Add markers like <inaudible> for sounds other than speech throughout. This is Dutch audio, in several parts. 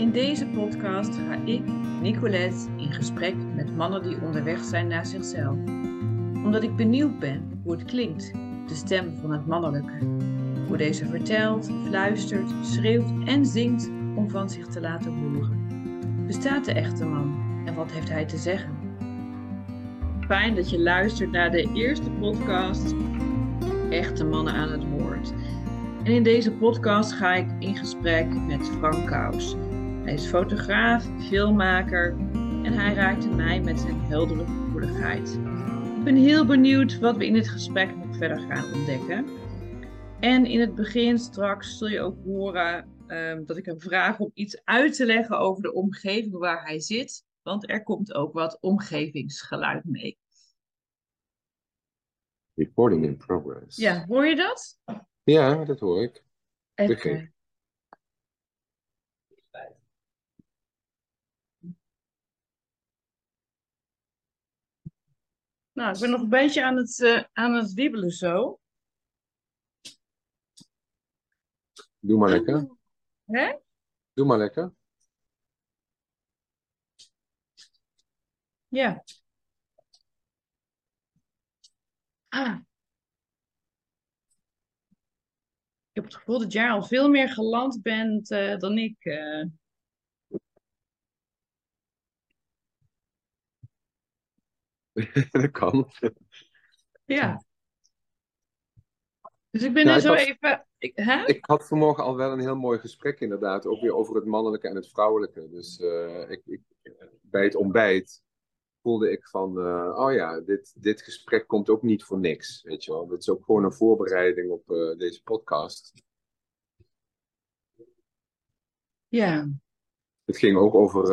In deze podcast ga ik, Nicolette, in gesprek met mannen die onderweg zijn naar zichzelf. Omdat ik benieuwd ben hoe het klinkt, de stem van het mannelijke. Hoe deze vertelt, fluistert, schreeuwt en zingt om van zich te laten horen. Bestaat de echte man en wat heeft hij te zeggen? Fijn dat je luistert naar de eerste podcast Echte Mannen aan het Woord. En in deze podcast ga ik in gesprek met Frank Kous. Hij is fotograaf, filmmaker en hij raakte mij met zijn heldere gevoeligheid. Ik ben heel benieuwd wat we in dit gesprek nog verder gaan ontdekken. En in het begin straks zul je ook horen um, dat ik hem vraag om iets uit te leggen over de omgeving waar hij zit. Want er komt ook wat omgevingsgeluid mee. Recording in progress. Ja, hoor je dat? Ja, dat hoor ik. Oké. Nou, ik ben nog een beetje aan het, eh, aan het wiebelen zo. Doe maar lekker. Hè? Doe maar lekker. Ja. Ah. Ik heb het gevoel dat jij al veel meer geland bent eh, dan ik. eh. <laughs> dat kan. Ja. Dus ik ben Ja, er zo was- even. Ik, hè? Ik had vanmorgen al wel een heel mooi gesprek inderdaad, ook weer over het mannelijke en het vrouwelijke. Dus eh, ik, ik, bij het ontbijt voelde ik van, eh, oh ja, dit, dit gesprek komt ook niet voor niks, weet je wel. Het is ook gewoon een voorbereiding op eh, deze podcast. Ja. Het ging ook over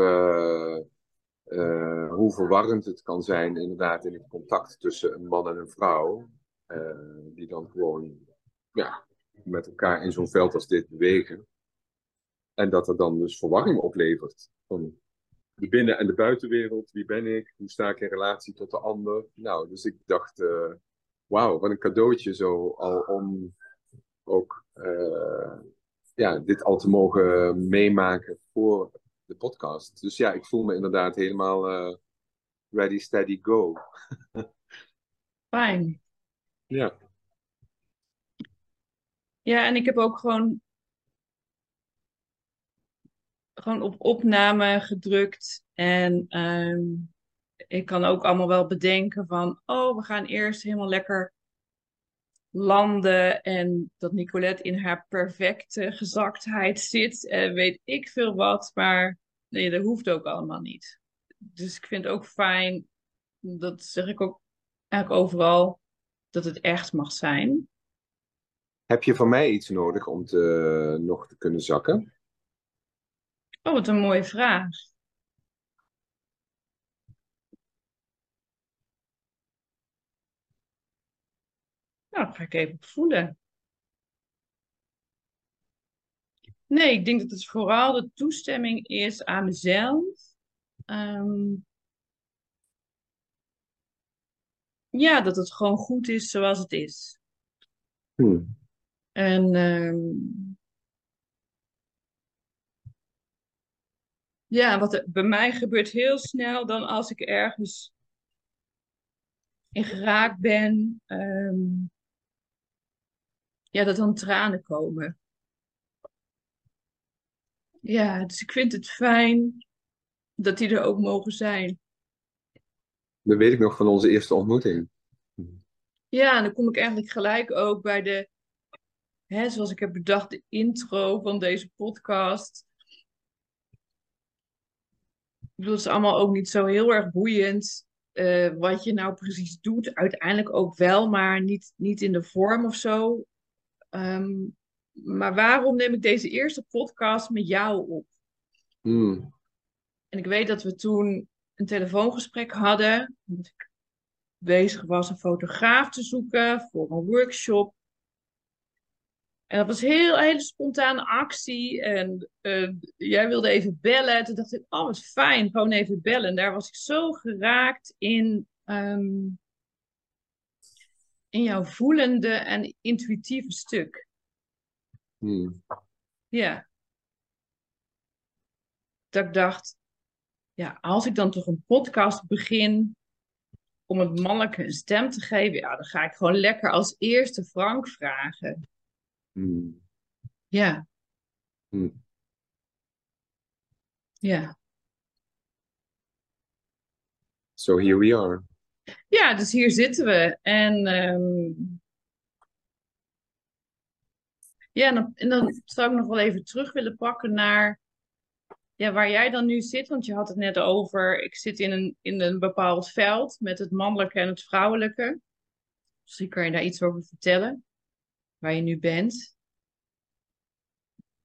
eh, hoe verwarrend het kan zijn, inderdaad, in het contact tussen een man en een vrouw. eh, die dan gewoon ja, met elkaar in zo'n veld als dit bewegen. En dat er dan dus verwarring oplevert. Van de binnen- en de buitenwereld. Wie ben ik? Hoe sta ik in relatie tot de ander? Nou, dus ik dacht, eh, wauw, wat een cadeautje zo al om ook ja, dit al te mogen meemaken voor de podcast. Dus ja, ik voel me inderdaad helemaal eh, ready, steady, go. Fijn. Ja, Ja, en ik heb ook gewoon, gewoon op opname gedrukt. En ehm, ik kan ook allemaal wel bedenken van, oh, we gaan eerst helemaal lekker landen. En dat Nicolette in haar perfecte gezaktheid zit. En weet ik veel wat. Maar nee, dat hoeft ook allemaal niet. Dus ik vind het ook fijn, dat zeg ik ook eigenlijk overal, dat het echt mag zijn. Heb je van mij iets nodig om te, nog te kunnen zakken? Oh, wat een mooie vraag. Nou, ga ik even voelen. Nee, ik denk dat het vooral de toestemming is aan mezelf. Ehm, ja, dat het gewoon goed is zoals het is. Hm. En ehm, ja, wat er bij mij gebeurt heel snel dan als ik ergens in geraakt ben, ehm, ja, dat dan tranen komen. Ja, dus ik vind het fijn dat die er ook mogen zijn. Dat weet ik nog van onze eerste ontmoeting. Ja, en dan kom ik eigenlijk gelijk ook bij de, hè, zoals ik heb bedacht, de intro van deze podcast. Ik bedoel, het is allemaal ook niet zo heel erg boeiend eh, wat je nou precies doet. Uiteindelijk ook wel, maar niet, niet in de vorm of zo. Ehm, maar waarom neem ik deze eerste podcast met jou op? Hm. En ik weet dat we toen een telefoongesprek hadden. Dat ik bezig was een fotograaf te zoeken voor een workshop. En dat was heel, een hele spontane actie. En eh, jij wilde even bellen. Toen dacht ik, oh wat fijn, gewoon even bellen. En daar was ik zo geraakt in, ehm, in jouw voelende en intuïtieve stuk. Hm. Ja. dat ik dacht, ja, als ik dan toch een podcast begin om het mannelijke een stem te geven, ja, dan ga ik gewoon lekker als eerste Frank vragen. Hmm. Ja. Hmm. Ja. So here we are. Ja, dus hier zitten we. En, ehm, ja, en dan, en dan zou ik nog wel even terug willen pakken naar ja, waar jij dan nu zit. Want je had het net over, ik zit in een, in een bepaald veld met het mannelijke en het vrouwelijke. Misschien kan je daar iets over vertellen, waar je nu bent.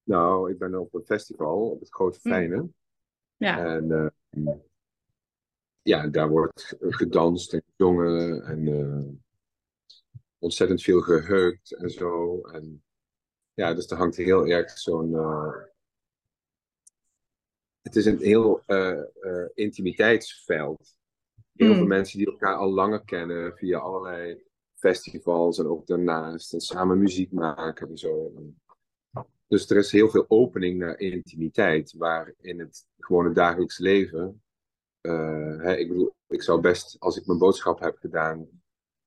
Nou, ik ben op een festival op het Grote Hm. Fijne. Ja, En eh, ja, daar wordt gedanst en gezongen en eh, ontzettend veel geheukt en zo. En ja, dus er hangt heel erg zo'n. eh, het is een heel eh, intimiteitsveld. Heel veel Hmm. mensen die elkaar al langer kennen via allerlei festivals en ook daarnaast. En samen muziek maken en zo. Dus er is heel veel opening naar intimiteit, waar in het gewone dagelijks leven. Eh, hè, ik bedoel, ik zou best, als ik mijn boodschap heb gedaan,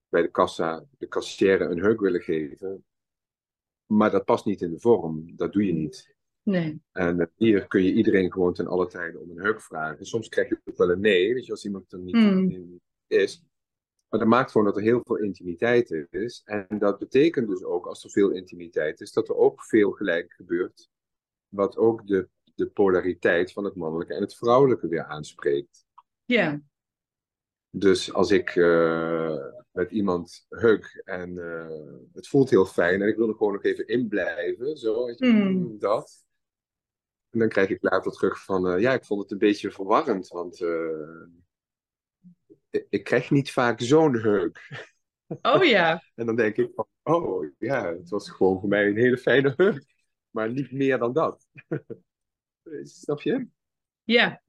bij de kassa de kassière een hug willen geven. Maar dat past niet in de vorm. Dat doe je niet. nee. En hier kun je iedereen gewoon ten alle tijde om een hug vragen. Soms krijg je ook wel een nee, weet je, als iemand er niet Hmm. is. Maar dat maakt gewoon dat er heel veel intimiteit is. En dat betekent dus ook, als er veel intimiteit is, dat er ook veel gelijk gebeurt. Wat ook de, de polariteit van het mannelijke en het vrouwelijke weer aanspreekt. Ja, Dus als ik eh, met iemand hug en eh, het voelt heel fijn en ik wil er gewoon nog even in blijven, zo, weet je, Hmm. dat. En dan krijg ik later terug van, eh, ja, ik vond het een beetje verwarrend, want ik, ik krijg niet vaak zo'n hug. oh ja, <laughs> En dan denk ik van, oh ja, het was gewoon voor mij een hele fijne hug, maar niet meer dan dat. <laughs> Snap je? ja,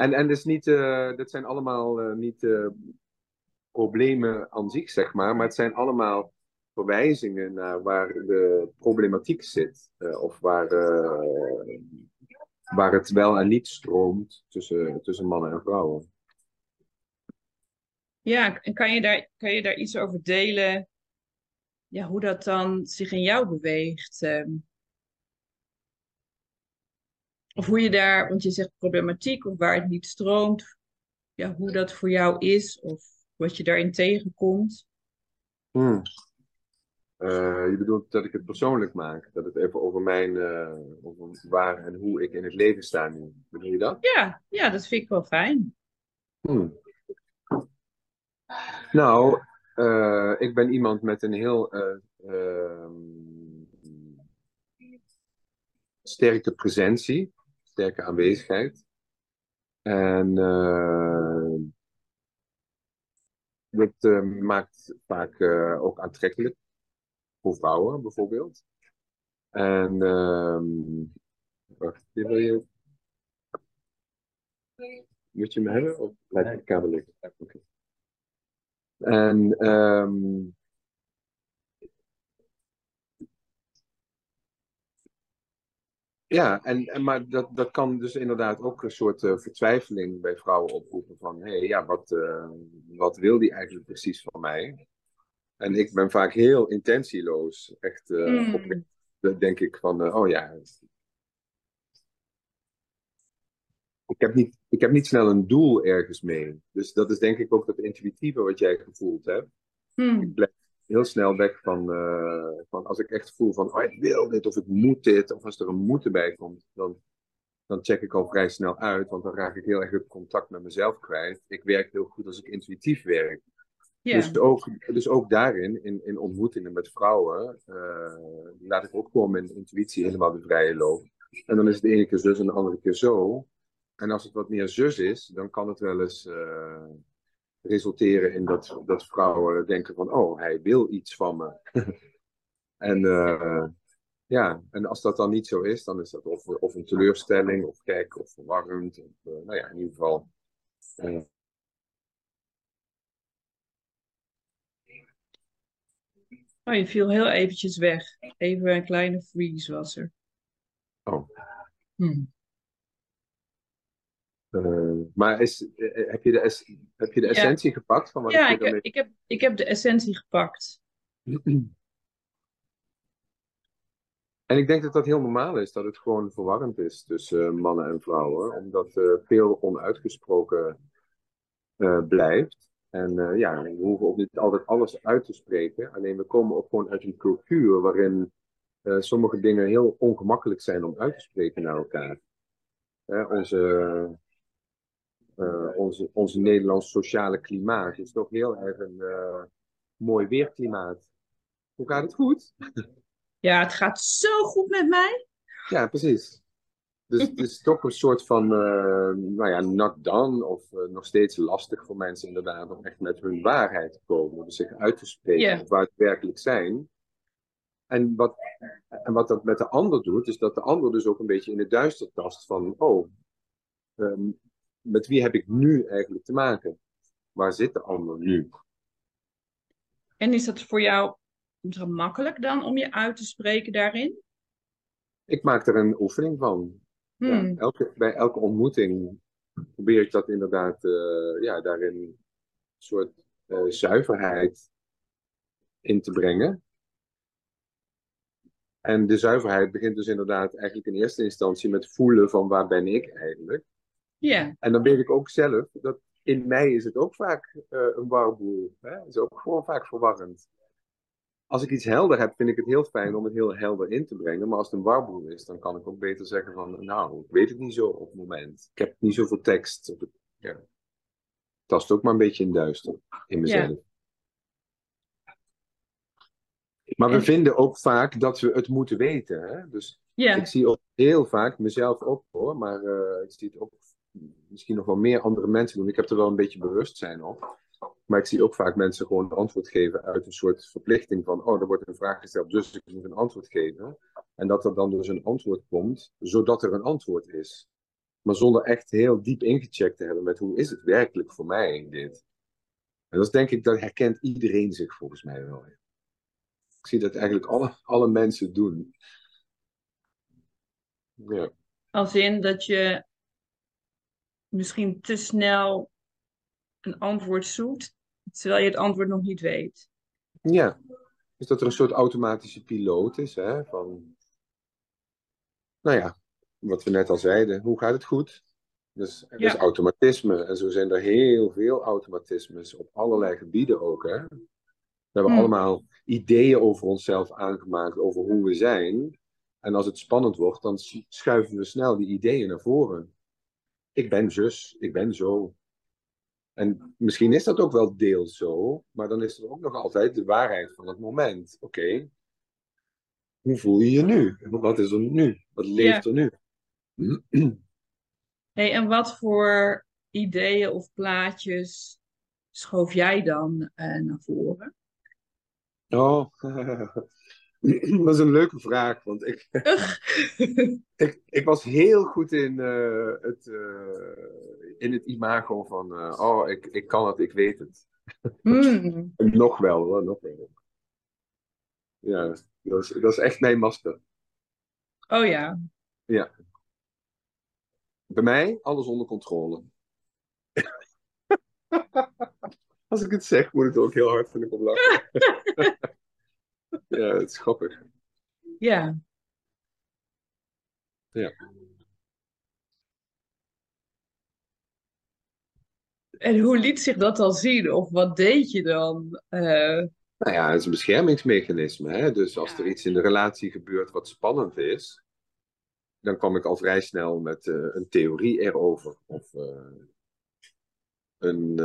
En, en dus niet, eh, dat zijn allemaal eh, niet eh, problemen aan zich, zeg maar, maar het zijn allemaal verwijzingen naar waar de problematiek zit. of waar, waar het wel en niet stroomt tussen, tussen mannen en vrouwen. ja. En kan je daar, kan je daar iets over delen? Ja, hoe dat dan zich in jou beweegt? ehm? Of hoe je daar, want je zegt problematiek of waar het niet stroomt. Ja, hoe dat voor jou is of wat je daarin tegenkomt. Hmm. Eh, je bedoelt dat ik het persoonlijk maak, dat het even over mijn, eh, over waar en hoe ik in het leven sta nu. Bedoel je dat? Ja, ja, dat vind ik wel fijn. Hmm. Nou, eh, ik ben iemand met een heel eh, ehm, sterke presentie, sterke aanwezigheid. En eh, dat eh, maakt vaak eh, ook aantrekkelijk voor vrouwen bijvoorbeeld. En ehm, wacht, wil je, moet je me hebben of blijft de kamer liggen? En ehm, ja, en, en, maar dat, dat kan dus inderdaad ook een soort eh, vertwijfeling bij vrouwen oproepen van, hé, hey, ja, wat, eh, wat wil die eigenlijk precies van mij? En ik ben vaak heel intentieloos, echt eh, denk ik van, oh ja, ik heb, niet, ik heb niet snel een doel ergens mee. Dus dat is denk ik ook dat intuïtieve wat jij gevoeld hebt. Hmm. Ik blijf heel snel weg van, eh, van als ik echt voel van, oh, ik wil dit of ik moet dit, of als er een moeten bij komt, dan, dan check ik al vrij snel uit, want dan raak ik heel erg het contact met mezelf kwijt. Ik werk heel goed als ik intuïtief werk. Ja, Dus, ook, dus ook daarin, in, in ontmoetingen met vrouwen, eh, laat ik ook gewoon mijn intuïtie helemaal de vrije loop. En dan is het de ene keer zus en de andere keer zo. En als het wat meer zus is, dan kan het wel eens eh, resulteren in dat, dat vrouwen denken van, oh, hij wil iets van me. <laughs> en eh, ja, en als dat dan niet zo is, dan is dat of, of een teleurstelling, of gek, of verwarrend. Of, eh, nou ja, in ieder geval. eh, Oh, je viel heel eventjes weg. Even een kleine freeze was er. oh, Hmm. Eh, maar is, eh, heb je de, es- heb je de Ja. essentie gepakt van wat Ja, ik heb, ik, heb, ik heb de essentie gepakt. <clears throat> En ik denk dat dat heel normaal is, dat het gewoon verwarrend is tussen eh, mannen en vrouwen, omdat er veel onuitgesproken blijft. En ja, we hoeven ook niet altijd alles uit te spreken, alleen we komen ook gewoon uit een cultuur waarin sommige dingen heel ongemakkelijk zijn om uit te spreken naar elkaar. Onze, eh, onze, onze Nederlands sociale klimaat is toch heel erg een eh, mooi weerklimaat. Hoe gaat het goed? <laughs> Ja, het gaat zo goed met mij. Ja, precies. Dus het is toch een soort van, eh, nou ja, not done of nog steeds lastig voor mensen inderdaad om echt met hun waarheid te komen, om zich uit te spreken of waar het werkelijk zijn. En wat, en wat dat met de ander doet, is dat de ander dus ook een beetje in het duister tast van, oh, ehm, met wie heb ik nu eigenlijk te maken? Waar zit de ander nu? En is dat voor jou makkelijk dan om je uit te spreken daarin? Ik maak er een oefening van. Ja, Hmm. elke, bij elke ontmoeting probeer ik dat inderdaad, eh, ja, daarin een soort eh, zuiverheid in te brengen. En de zuiverheid begint dus inderdaad eigenlijk in eerste instantie met voelen van waar ben ik eigenlijk. Ja, En dan weet ik ook zelf dat in mij is het ook vaak eh, een warboel. Hè? Het is ook gewoon vaak verwarrend. Als ik iets helder heb, vind ik het heel fijn om het heel helder in te brengen. Maar als het een warboel is, dan kan ik ook beter zeggen van, nou, ik weet het niet zo op het moment. Ik heb niet zoveel tekst. Ja. Tast ook maar een beetje in duister in mezelf. Maar we En- vinden ook vaak dat we het moeten weten. Hè? Dus ja, ik zie ook heel vaak, mezelf ook hoor, maar eh, ik zie het ook misschien nog wel meer andere mensen doen. Ik heb er wel een beetje bewustzijn op. Maar ik zie ook vaak mensen gewoon antwoord geven uit een soort verplichting van, oh, er wordt een vraag gesteld, dus ik moet een antwoord geven. En dat er dan dus een antwoord komt, zodat er een antwoord is. Maar zonder echt heel diep ingecheckt te hebben met hoe is het werkelijk voor mij dit. En dat denk ik, dat herkent iedereen zich volgens mij wel. Ik zie dat eigenlijk alle, alle mensen doen. Ja. als in dat je misschien te snel een antwoord zoekt, terwijl je het antwoord nog niet weet. Ja, dus dat er een soort automatische piloot is, hè, van, nou ja, wat we net al zeiden, hoe gaat het goed? Dus er is automatisme, en zo zijn er heel veel automatismes op allerlei gebieden ook, hè. We hebben Hmm. allemaal ideeën over onszelf aangemaakt, over hoe we zijn. En als het spannend wordt, dan schuiven we snel die ideeën naar voren. Ik ben zus, ik ben zo. En misschien is dat ook wel deels zo, maar dan is er ook nog altijd de waarheid van het moment. Oké, hoe voel je je nu? Wat is er nu? Wat leeft er nu? <clears throat> Hey, en wat voor ideeën of plaatjes schoof jij dan eh, naar voren? Oh, <laughs> <clears throat> dat is een leuke vraag, want ik, <laughs> ik, ik was heel goed in, eh, het, eh, in het imago van, eh, oh, ik, ik kan het, ik weet het. Hmm. <laughs> Nog wel, hoor, nog wel. Ja, dat is, dat is echt mijn masker. Oh ja. Bij mij, alles onder controle. <laughs> Als ik het zeg, moet ik er ook heel hard vind ik op lachen. Ja, het is grappig. Ja. Ja. En hoe liet zich dat dan zien? Of wat deed je dan? Eh, Nou ja, het is een beschermingsmechanisme. Hè? Dus als er iets in de relatie gebeurt wat spannend is, dan kwam ik al vrij snel met eh, een theorie erover. Of eh, een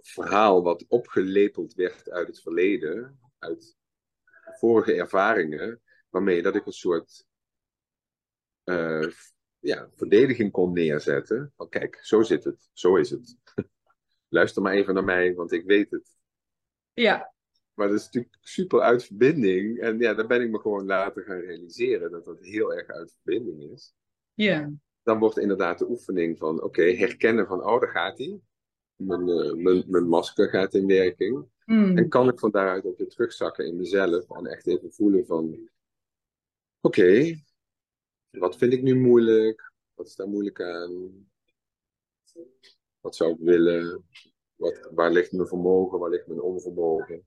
verhaal wat opgelepeld werd uit het verleden, uit vorige ervaringen, waarmee dat ik een soort eh, ja, verdediging kon neerzetten. Van kijk, zo zit het, zo is het. <laughs> Luister maar even naar mij, want ik weet het. ja. Maar dat is natuurlijk super uit verbinding. En ja, dan ben ik me gewoon later gaan realiseren dat dat heel erg uit verbinding is. Ja. Dan wordt inderdaad de oefening van, oké, herkennen van, oh, daar gaat hij. Mijn, eh, mijn, mijn masker gaat in werking. Hmm. En kan ik van daaruit ook weer terugzakken in mezelf. En echt even voelen van, oké, wat vind ik nu moeilijk? Wat is daar moeilijk aan? Wat zou ik willen? Wat, waar ligt mijn vermogen? Waar ligt mijn onvermogen?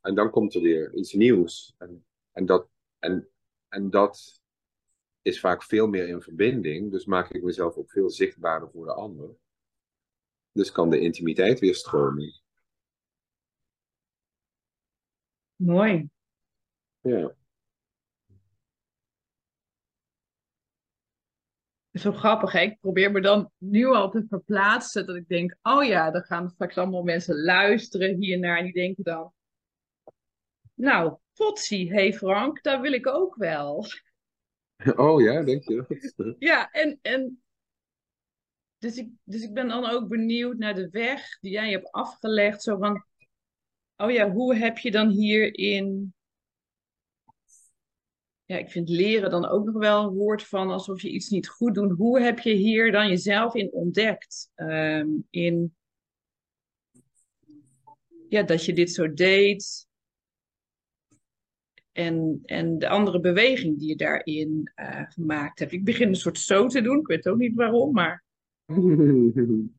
En dan komt er weer iets nieuws. En, en, dat, en, en dat is vaak veel meer in verbinding. Dus maak ik mezelf ook veel zichtbaarder voor de ander. Dus kan de intimiteit weer stromen. Mooi. Ja. Zo grappig, hè? Ik probeer me dan nu al te verplaatsen dat ik denk, oh ja, dan gaan straks allemaal mensen luisteren hiernaar en die denken dan, nou, potsie, hey Frank, daar wil ik ook wel. <laughs> Oh ja, denk je? Ja, en, en dus, ik, dus ik ben dan ook benieuwd naar de weg die jij hebt afgelegd. Zo van, oh ja, hoe heb je dan hierin ja, ik vind leren dan ook nog wel een woord van alsof je iets niet goed doet. Hoe heb je hier dan jezelf in ontdekt? Ehm, in ja, dat je dit zo deed. En, en de andere beweging die je daarin uh, gemaakt hebt. Ik begin een soort zo te doen. Ik weet ook niet waarom, maar. <laughs>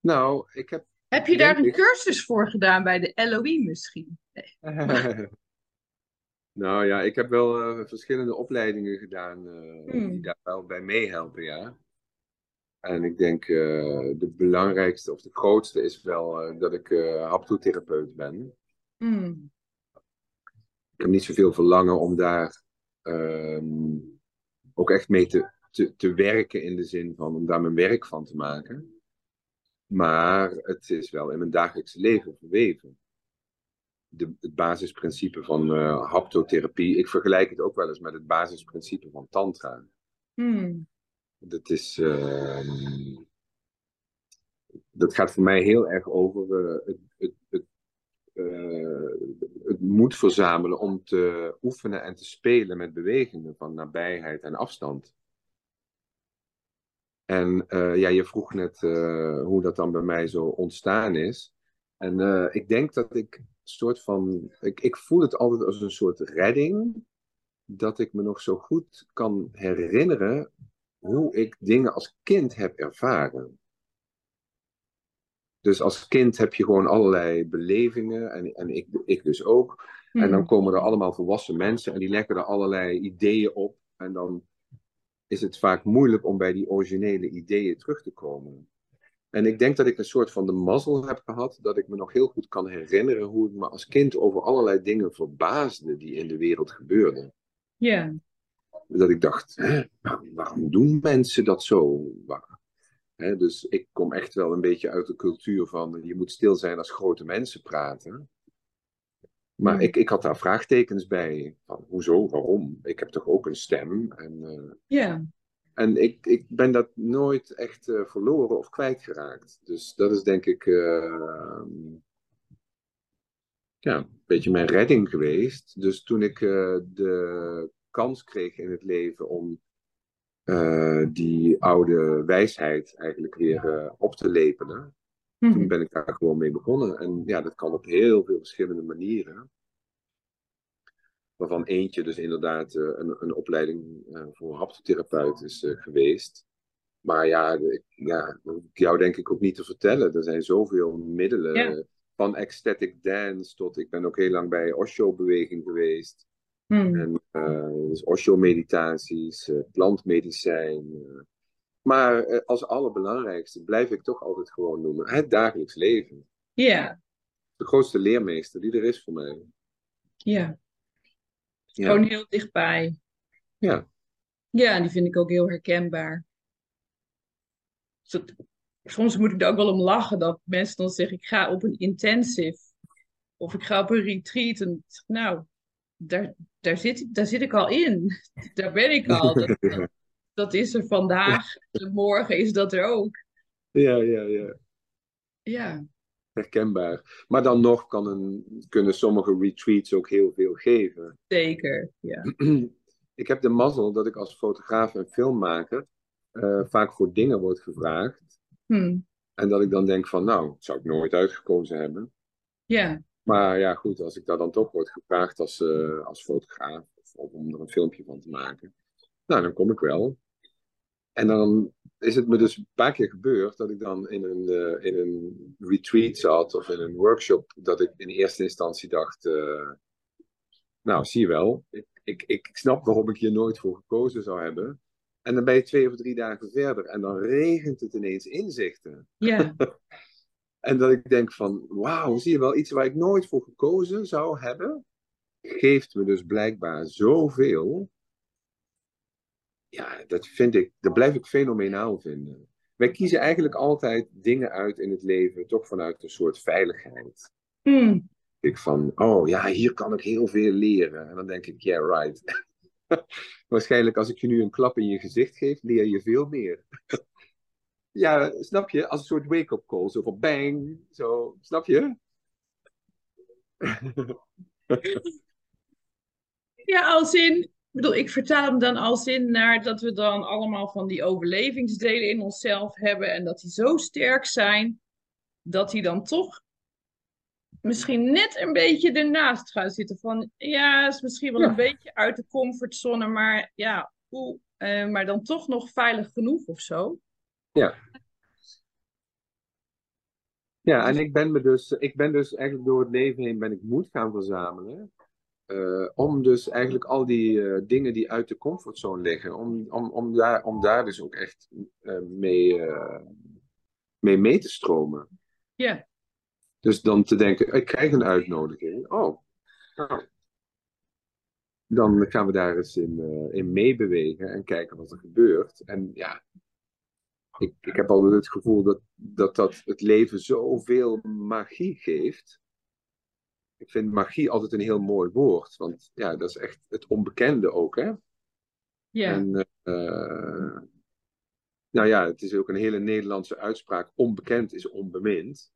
nou, ik heb. Heb je daar een cursus voor gedaan bij de LOE misschien? <laughs> nou ja, ik heb wel uh, verschillende opleidingen gedaan uh, Hmm. die daar wel bij meehelpen, ja. En ik denk uh, de belangrijkste of de grootste is wel dat ik haptotherapeut ben. Hmm. Ik heb niet zoveel verlangen om daar ehm, ook echt mee te, te, te werken in de zin van om daar mijn werk van te maken. Maar het is wel in mijn dagelijkse leven verweven de, het basisprincipe van uh, haptotherapie. Ik vergelijk het ook wel eens met het basisprincipe van tantra. Hmm. Dat is... Uh, dat gaat voor mij heel erg over uh, het, het, het, het moed verzamelen om te oefenen en te spelen met bewegingen van nabijheid en afstand. En ja, je vroeg net hoe dat dan bij mij zo ontstaan is. En ik denk dat ik soort van. Ik, ik voel het altijd als een soort redding. Dat ik me nog zo goed kan herinneren hoe ik dingen als kind heb ervaren. Dus als kind heb je gewoon allerlei belevingen, en, en ik, ik dus ook. En dan komen er allemaal volwassen mensen en die leggen er allerlei ideeën op. En dan is het vaak moeilijk om bij die originele ideeën terug te komen. En ik denk dat ik een soort van de mazzel heb gehad dat ik me nog heel goed kan herinneren hoe ik me als kind over allerlei dingen verbaasde die in de wereld gebeurden. Ja. Dat ik dacht, hè, waarom doen mensen dat zo? Dus ik kom echt wel een beetje uit de cultuur van je moet stil zijn als grote mensen praten. Maar Hmm. ik, ik had daar vraagtekens bij. Van, hoezo, waarom? Ik heb toch ook een stem? En, uh, Ja. en ik, ik ben dat nooit echt uh, verloren of kwijtgeraakt. Dus dat is denk ik uh, ja, een beetje mijn redding geweest. Dus toen ik de kans kreeg in het leven om uh, die oude wijsheid eigenlijk weer op te lepelen. Mhm. Toen ben ik daar gewoon mee begonnen. En ja, dat kan op heel veel verschillende manieren. Waarvan eentje dus inderdaad uh, een, een opleiding voor haptotherapeut is geweest. Maar ja, ik, ja, dat hoef ik jou denk ik ook niet te vertellen. Er zijn zoveel middelen. Ja. Van ecstatic dance tot, ik ben ook heel lang bij Osho-beweging geweest. Hmm. En uh, dus Osho-meditaties, uh, plantmedicijn. Uh, maar als allerbelangrijkste blijf ik toch altijd gewoon noemen het dagelijks leven. Ja. De grootste leermeester die er is voor mij. Ja. Ja. Gewoon heel dichtbij. Ja. Ja, die vind ik ook heel herkenbaar. Dus dat- soms moet ik er ook wel om lachen dat mensen dan zeggen: ik ga op een intensive of ik ga op een retreat. En nou, daar, daar, zit, ik- daar zit ik al in. <laughs> Daar ben ik al. Dat, <laughs> dat, dat is er vandaag. En morgen is dat er ook. ja, ja, ja. Ja. Herkenbaar. Maar dan nog kan een, kunnen sommige retreats ook heel veel geven. Zeker. Ja. <clears throat> ik heb de mazzel dat ik als fotograaf en filmmaker eh, vaak voor dingen word gevraagd. Hm. En dat ik dan denk van, nou, dat zou ik nooit uitgekozen hebben. Ja. Maar ja, goed, als ik daar dan toch word gevraagd als, eh, als fotograaf of, of om er een filmpje van te maken, nou, dan kom ik wel. En dan is het me dus een paar keer gebeurd dat ik dan in een, uh, in een retreat zat of in een workshop, dat ik in eerste instantie dacht, uh, nou zie je wel, ik, ik, ik snap waarom ik hier nooit voor gekozen zou hebben. En dan ben je twee of drie dagen verder en dan regent het ineens inzichten. Ja. <laughs> en dat ik denk van, wauw, zie je wel, iets waar ik nooit voor gekozen zou hebben, geeft me dus blijkbaar zoveel ja, dat vind ik, dat blijf ik fenomenaal vinden. Wij kiezen eigenlijk altijd dingen uit in het leven, toch vanuit een soort veiligheid. Hmm. Ik van, oh ja, hier kan ik heel veel leren. En dan denk ik, yeah, right. <laughs> Waarschijnlijk als ik je nu een klap in je gezicht geef, leer je veel meer. Ja, snap je? Als een soort wake-up call. Zo van bang. Zo, snap je? <laughs> ja, als in, ik bedoel, ik vertaal hem dan als in naar dat we dan allemaal van die overlevingsdelen in onszelf hebben en dat die zo sterk zijn dat die dan toch misschien net een beetje ernaast gaan zitten. Van ja, is misschien wel een beetje uit de comfortzone, maar ja, oeh, uh, maar dan toch nog veilig genoeg of zo. Ja. Ja, en ik ben, me dus, ik ben dus eigenlijk door het leven heen ben ik moed gaan verzamelen. Uh, om dus eigenlijk al die uh, dingen die uit de comfortzone liggen, om, om, om, daar, om daar dus ook echt uh, mee, mee mee te stromen. Ja. Dus dan te denken, ik krijg een uitnodiging. Oh, nou, dan gaan we daar eens in, in meebewegen en kijken wat er gebeurt. En ja, ik, ik heb altijd het gevoel dat, dat dat het leven zoveel magie geeft ik vind magie altijd een heel mooi woord. Want ja, dat is echt het onbekende ook, hè? Ja. En, uh, nou ja, het is ook een hele Nederlandse uitspraak. Onbekend is onbemind.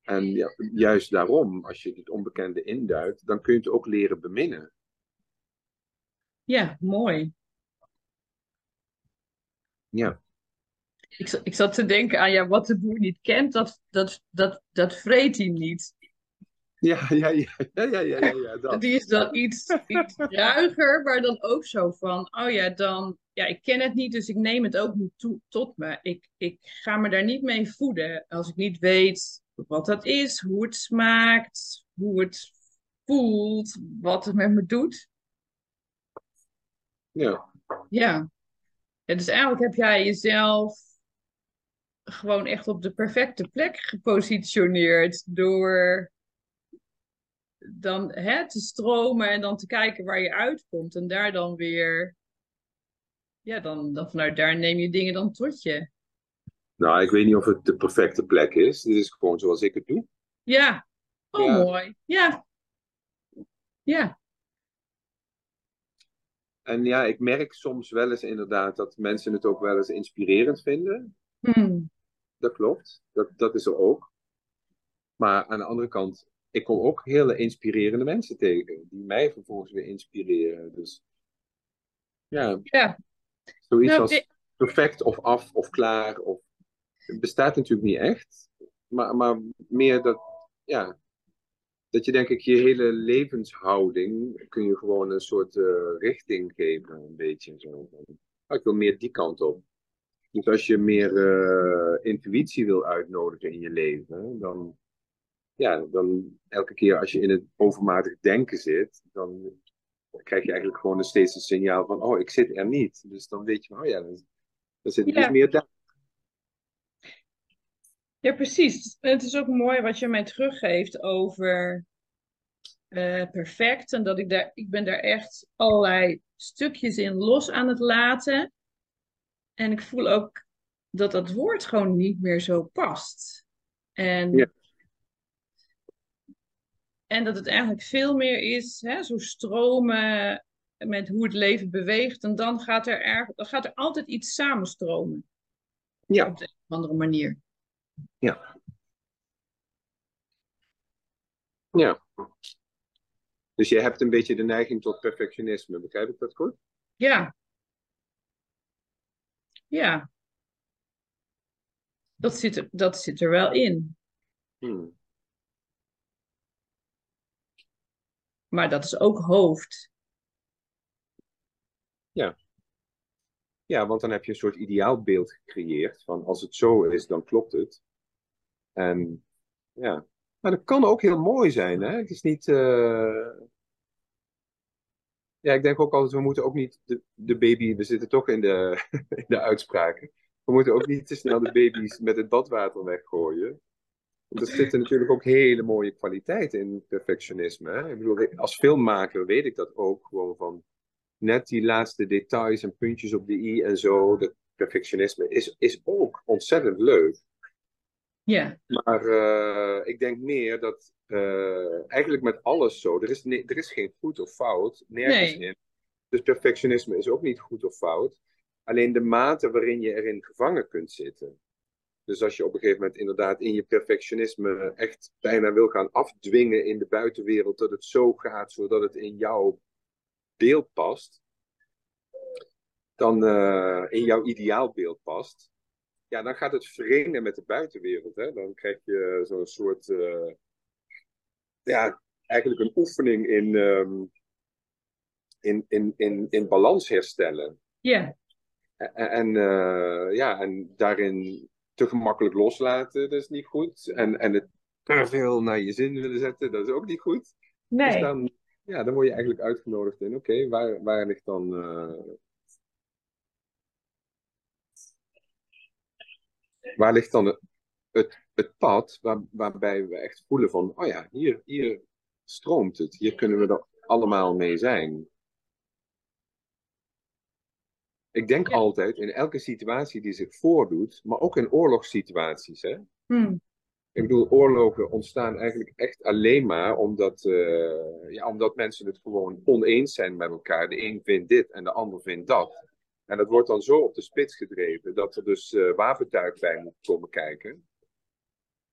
En ja, juist daarom, als je het onbekende induikt, dan kun je het ook leren beminnen. Ja, mooi. Ja. Ik, ik zat te denken aan, ja, wat de boer niet kent, dat, dat, dat, dat vreet hij niet. Ja, ja, ja, ja, ja, ja, ja dat. Die is dan iets, iets <laughs> ruiger, maar dan ook zo van, oh ja, dan, ja, ik ken het niet, dus ik neem het ook niet toe, tot me. Ik, ik ga me daar niet mee voeden als ik niet weet wat dat is, hoe het smaakt, hoe het voelt, wat het met me doet. Ja. Ja. ja dus eigenlijk heb jij jezelf gewoon echt op de perfecte plek gepositioneerd door dan hè, te stromen en dan te kijken waar je uitkomt. En daar dan weer, ja, dan, dan vanuit daar neem je dingen dan tot je. Nou, ik weet niet of het de perfecte plek is. Dit is gewoon zoals ik het doe. Ja. Oh, mooi. Ja. Ja. En ja, ik merk soms wel eens inderdaad dat mensen het ook wel eens inspirerend vinden. Hmm. Dat klopt. Dat, dat is er ook. Maar aan de andere kant, ik kom ook hele inspirerende mensen tegen, die mij vervolgens weer inspireren. Dus ja, ja. zoiets nou, als perfect of af of klaar. Of, het bestaat natuurlijk niet echt, maar, maar meer dat, ja, dat je denk ik je hele levenshouding kun je gewoon een soort uh, richting geven, een beetje zo. ik wil meer die kant op. Dus als je meer uh, intuïtie wil uitnodigen in je leven, dan ja, dan elke keer als je in het overmatig denken zit, dan krijg je eigenlijk gewoon steeds een signaal van, oh, ik zit er niet. Dus dan weet je van, oh ja, dan, dan zit ik dus meer daar. Ja, precies. Het is ook mooi wat je mij teruggeeft over uh, perfect. En dat ik daar, ik ben daar echt allerlei stukjes in los aan het laten. En ik voel ook dat dat woord gewoon niet meer zo past. En ja. En dat het eigenlijk veel meer is, hè, zo stromen met hoe het leven beweegt. En dan gaat er, er, dan gaat er altijd iets samenstromen. Ja. Op de een of andere manier. Ja. Ja. Dus je hebt een beetje de neiging tot perfectionisme, begrijp ik dat goed? Ja. Ja. Dat zit er, dat zit er wel in. Hmm. Maar dat is ook hoofd. Ja. Ja, want dan heb je een soort ideaalbeeld gecreëerd van als het zo is, dan klopt het. En ja, maar dat kan ook heel mooi zijn. Hè? Het is niet. eh, Ja, ik denk ook altijd, we moeten ook niet de, de baby, we zitten toch in de, <laughs> in de uitspraken. We moeten ook niet te snel de baby's met het badwater weggooien. Want er zitten natuurlijk ook hele mooie kwaliteiten in perfectionisme. Hè? Ik bedoel, als filmmaker weet ik dat ook gewoon van net die laatste details en puntjes op de i en zo. Dat perfectionisme is, is ook ontzettend leuk. Ja, Maar eh, ik denk meer dat eh, eigenlijk met alles zo. Er is, er is geen goed of fout, nergens Nee. in. Dus perfectionisme is ook niet goed of fout. Alleen de mate waarin je erin gevangen kunt zitten. Dus als je op een gegeven moment inderdaad in je perfectionisme echt bijna wil gaan afdwingen in de buitenwereld, dat het zo gaat zodat het in jouw beeld past, dan eh, in jouw ideaalbeeld past, ja, dan gaat het wringen met de buitenwereld. Hè? Dan krijg je zo'n soort, eh, ja, eigenlijk een oefening in, ehm, in, in, in, in balans herstellen. ja, En, en, eh, ja, en daarin te gemakkelijk loslaten, dat is niet goed. En, en het te veel naar je zin willen zetten, dat is ook niet goed. Dus nee. dan, ja, dan word je eigenlijk uitgenodigd in, oké, waar, waar ligt dan... eh, waar ligt dan het, het, het pad waar, waarbij we echt voelen van, oh ja, hier, hier stroomt het. Hier kunnen we er allemaal mee zijn. Ik denk Ja. altijd in elke situatie die zich voordoet, maar ook in oorlogssituaties. Hè? Hm. Ik bedoel, oorlogen ontstaan eigenlijk echt alleen maar omdat, eh, ja, omdat mensen het gewoon oneens zijn met elkaar. De een vindt dit en de ander vindt dat. En dat wordt dan zo op de spits gedreven dat er dus eh, wapentuig bij moet komen kijken.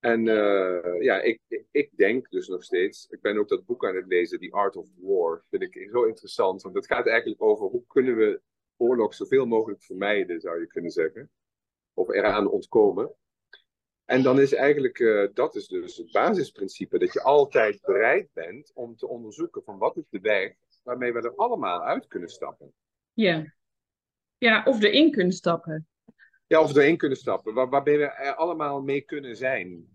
En eh, ja, ik, ik- denk dus nog steeds, ik ben ook dat boek aan het lezen, The Art of War, vind ik zo interessant. Want het gaat eigenlijk over hoe kunnen we oorlog zoveel mogelijk vermijden, zou je kunnen zeggen. Of eraan ontkomen. En dan is eigenlijk, eh, dat is dus het basisprincipe, dat je altijd bereid bent om te onderzoeken van wat is de weg waarmee we er allemaal uit kunnen stappen. Ja. Ja, of erin kunnen stappen. Ja, of erin kunnen stappen, waar, waarbij we er allemaal mee kunnen zijn.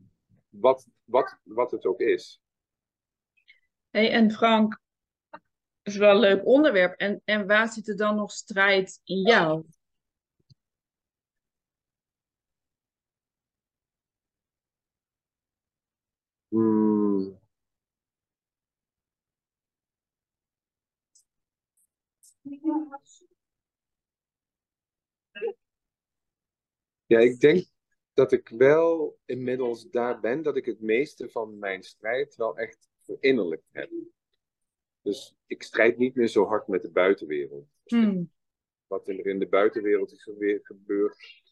Wat, wat, wat het ook is. Hey, en Frank, dat is wel een leuk onderwerp. En, en waar zit er dan nog strijd in jou? Hmm. Ja, ik denk dat ik wel inmiddels daar ben dat ik het meeste van mijn strijd wel echt verinnerlijkt heb. Dus ik strijd niet meer zo hard met de buitenwereld. Hm. Wat er in de buitenwereld is gebe- gebeurd,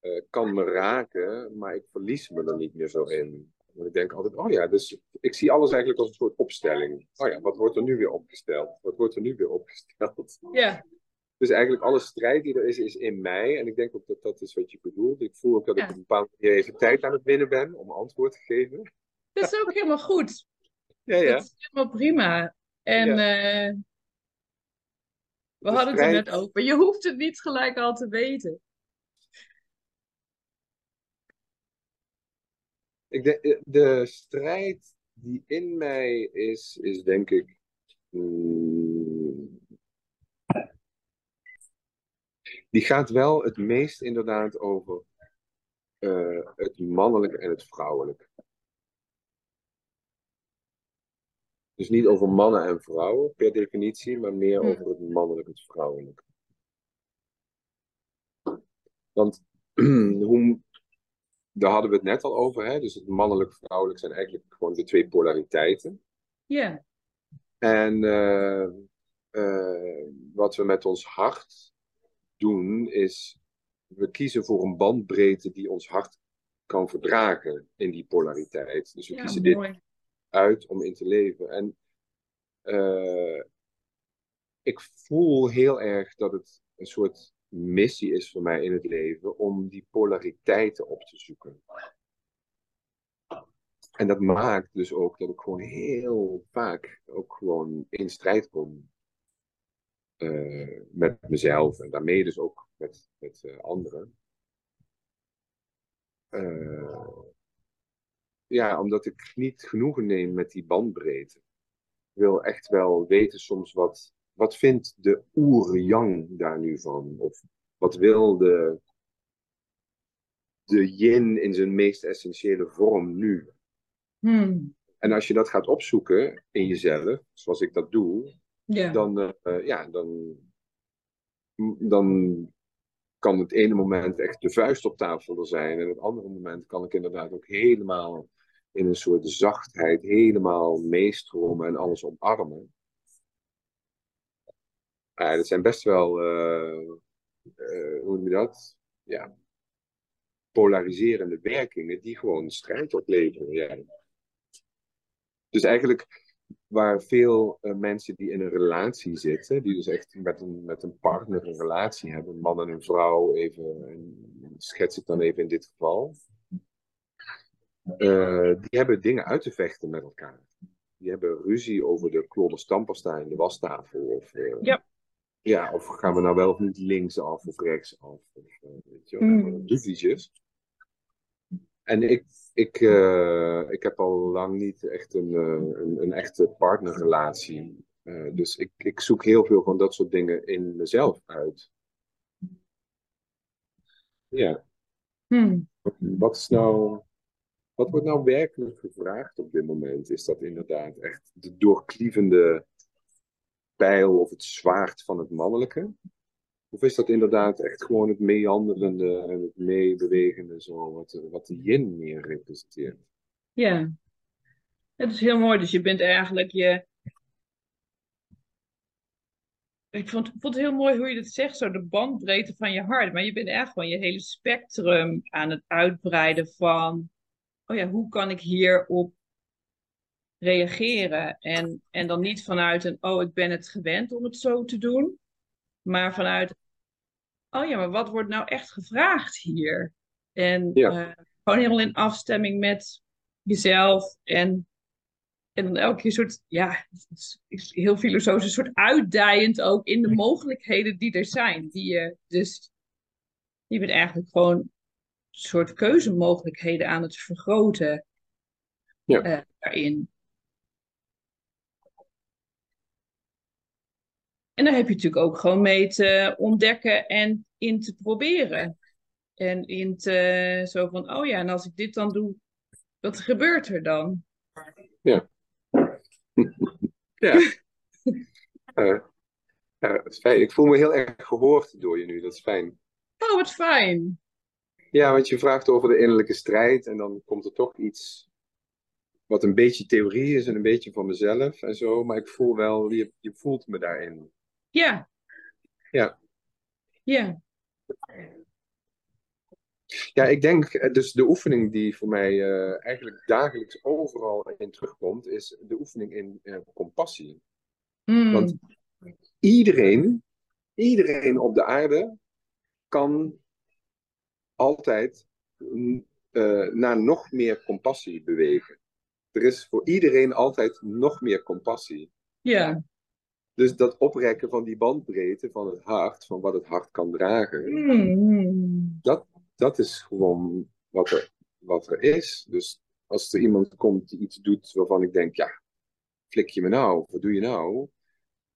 eh, kan me raken, maar ik verlies me er niet meer zo in. Want ik denk altijd, oh ja, dus ik zie alles eigenlijk als een soort opstelling. Oh ja, wat wordt er nu weer opgesteld? Wat wordt er nu weer opgesteld? Ja, Dus eigenlijk alle strijd die er is, is in mij. En ik denk ook dat dat is wat je bedoelt. Ik voel ook dat ik op een bepaalde manier even tijd aan het winnen ben om antwoord te geven. dat is ook helemaal goed. Ja, ja. Dat is helemaal prima. En eh, we De hadden het er net over. Je hoeft het niet gelijk al te weten. Ik denk, eh, de strijd die in mij is, is denk ik. mm, die gaat wel het meest inderdaad over eh, het mannelijke en het vrouwelijke. Dus niet over mannen en vrouwen per definitie, maar meer Hm. over het mannelijke en het vrouwelijke. Want <clears throat> hoe, daar hadden we het net al over, hè? dus het mannelijk-vrouwelijk zijn eigenlijk gewoon de twee polariteiten. Ja, En eh, eh, wat we met ons hart doen, is we kiezen voor een bandbreedte die ons hart kan verdragen in die polariteit. Dus we ja, kiezen dit uit om in te leven. En eh, ik voel heel erg dat het een soort missie is voor mij in het leven om die polariteiten op te zoeken. En dat maakt dus ook dat ik gewoon heel vaak ook gewoon in strijd kom eh, met mezelf en daarmee dus ook met, met uh, anderen. Uh, ja, omdat ik niet genoegen neem met die bandbreedte. Ik wil echt wel weten soms wat, wat vindt de oer-yang daar nu van? Of wat wil de, de yin in zijn meest essentiële vorm nu? Hmm. En als je dat gaat opzoeken in jezelf, zoals ik dat doe, Ja. dan, eh, ja, dan, dan kan het ene moment echt de vuist op tafel er zijn. En het andere moment kan ik inderdaad ook helemaal in een soort zachtheid, helemaal meestromen en alles omarmen. Ja, dat zijn best wel, eh, eh, hoe noem je dat? Ja, polariserende werkingen die gewoon strijd opleveren. Ja. Dus eigenlijk waar veel uh, mensen die in een relatie zitten, die dus echt met een, met een partner een relatie hebben, een man en een vrouw, even, schets ik dan even in dit geval, uh, die hebben dingen uit te vechten met elkaar. Die hebben ruzie over de klodder in de wastafel. Of, uh, ja. ja, of gaan we nou wel of niet links af of rechts af. Of, weet je wel, Mm. ruzietjes. En ik, ik, uh, ik heb al lang niet echt een, uh, een, een, echte partnerrelatie. Uh, dus ik, ik zoek heel veel van dat soort dingen in mezelf uit. Ja. Hmm. Wat is nou. Wat wordt nou werkelijk gevraagd op dit moment? Is dat inderdaad echt de doorklievende pijl of het zwaard van het mannelijke? Of is dat inderdaad echt gewoon het meanderende en het meebewegende, zo, wat, wat de yin meer representeert? Ja. Het is heel mooi. Dus je bent eigenlijk je. Ik vond, vond het heel mooi hoe je dat zegt, zo de bandbreedte van je hart. Maar je bent echt gewoon je hele spectrum aan het uitbreiden van. Oh ja, hoe kan ik hierop reageren? En, en dan niet vanuit een, oh, ik ben het gewend om het zo te doen. Maar vanuit, oh ja, maar wat wordt nou echt gevraagd hier? En Ja. uh, gewoon helemaal in afstemming met jezelf. En, en dan elke keer soort, ja, heel filosofisch, een soort uitdijend ook in de mogelijkheden die er zijn. Die je dus, je bent eigenlijk gewoon een soort keuzemogelijkheden aan het vergroten Ja. eh, daarin. En daar heb je natuurlijk ook gewoon mee te ontdekken en in te proberen. En in te, zo van, oh ja, en als ik dit dan doe, wat gebeurt er dan? Ja. <laughs> ja. Eh, ja, is fijn. Ik voel me heel erg gehoord door je nu. Dat is fijn. Oh, wat fijn. Ja, want je vraagt over de innerlijke strijd en dan komt er toch iets wat een beetje theorie is en een beetje van mezelf en zo. Maar ik voel wel, je, je voelt me daarin. Ja. Ja. Ja. Ja, ik denk, eh, dus de oefening die voor mij eh, eigenlijk dagelijks overal in terugkomt, is de oefening in eh, compassie. Mm. Want iedereen, iedereen op de aarde kan altijd mm, naar nog meer compassie bewegen. Er is voor iedereen altijd nog meer compassie. Ja. Dus dat oprekken van die bandbreedte van het hart, van wat het hart kan dragen, Mm. dat, dat is gewoon wat er, wat er is. Dus als er iemand komt die iets doet waarvan ik denk, ja, flik je me nou, wat doe je nou?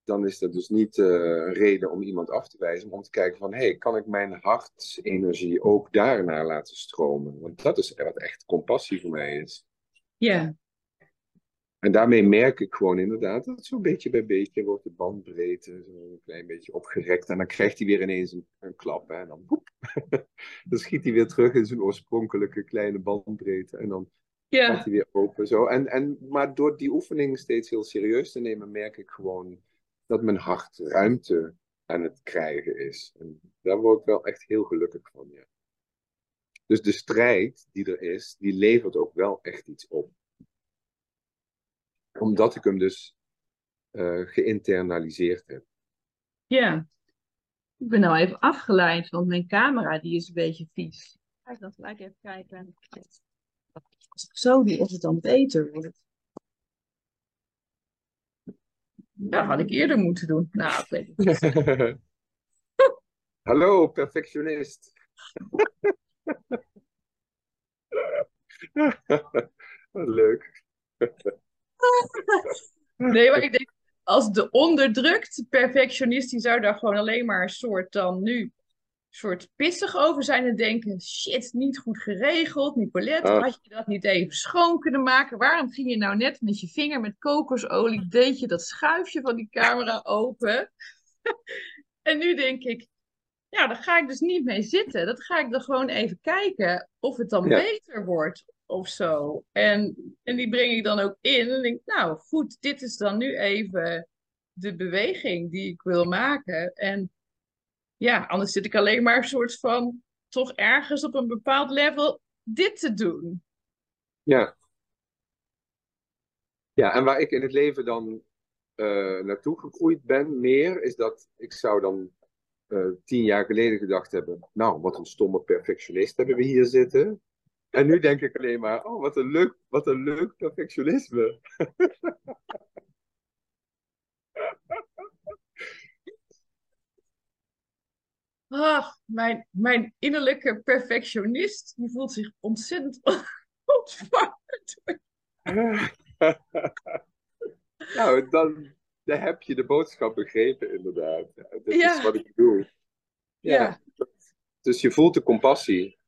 Dan is dat dus niet eh, een reden om iemand af te wijzen, maar om te kijken van, hé, hey, kan ik mijn hartsenergie ook daarnaar laten stromen? Want dat is wat echt compassie voor mij is. Ja. En daarmee merk ik gewoon inderdaad dat zo'n beetje bij beetje wordt de bandbreedte zo een klein beetje opgerekt. En dan krijgt hij weer ineens een, een klap. Hè, en dan, boep, <laughs> dan schiet hij weer terug in zijn oorspronkelijke kleine bandbreedte. En dan gaat hij weer open. Zo. En, en, maar door die oefening steeds heel serieus te nemen, merk ik gewoon dat mijn hart ruimte aan het krijgen is. En daar word ik wel echt heel gelukkig van. Ja. Dus de strijd die er is, die levert ook wel echt iets op omdat ik hem dus eh, geïnternaliseerd heb. Ja. Ik ben nou even afgeleid, want mijn camera die is een beetje vies. Ga ik dan gelijk even kijken. Als ik zo doe, of het dan beter wordt. Ja, had ik eerder moeten doen. Nou, ik weet het niet. <laughs> Hallo, perfectionist. <laughs> Leuk. <laughs> <laughs> Nee, maar ik denk, als de onderdrukt perfectionist, die zou daar gewoon alleen maar een soort dan nu soort pissig over zijn en denken: shit, niet goed geregeld. Nicolette, Ah. had je dat niet even schoon kunnen maken? Waarom ging je nou net met je vinger met kokosolie, deed je dat schuifje van die camera open? <laughs> en nu denk ik: ja, daar ga ik dus niet mee zitten. Dat ga ik dan gewoon even kijken of het dan Ja. beter wordt of zo. En, en die breng ik dan ook in en denk: nou goed, dit is dan nu even de beweging die ik wil maken. En ja, anders zit ik alleen maar een soort van toch ergens op een bepaald level dit te doen. Ja. Ja, en waar ik in het leven dan eh, naartoe gegroeid ben, meer, is dat ik zou dan eh, tien jaar geleden gedacht hebben, nou, wat een stomme perfectionist hebben we hier zitten. En nu denk ik alleen maar, oh, wat een leuk, wat een leuk perfectionisme. Ah, mijn, mijn innerlijke perfectionist, die voelt zich ontzettend <laughs> ontvangen. <laughs> nou, dan, dan heb je de boodschap begrepen, inderdaad. Dat Ja. is wat ik bedoel. Ja. Dus je voelt de compassie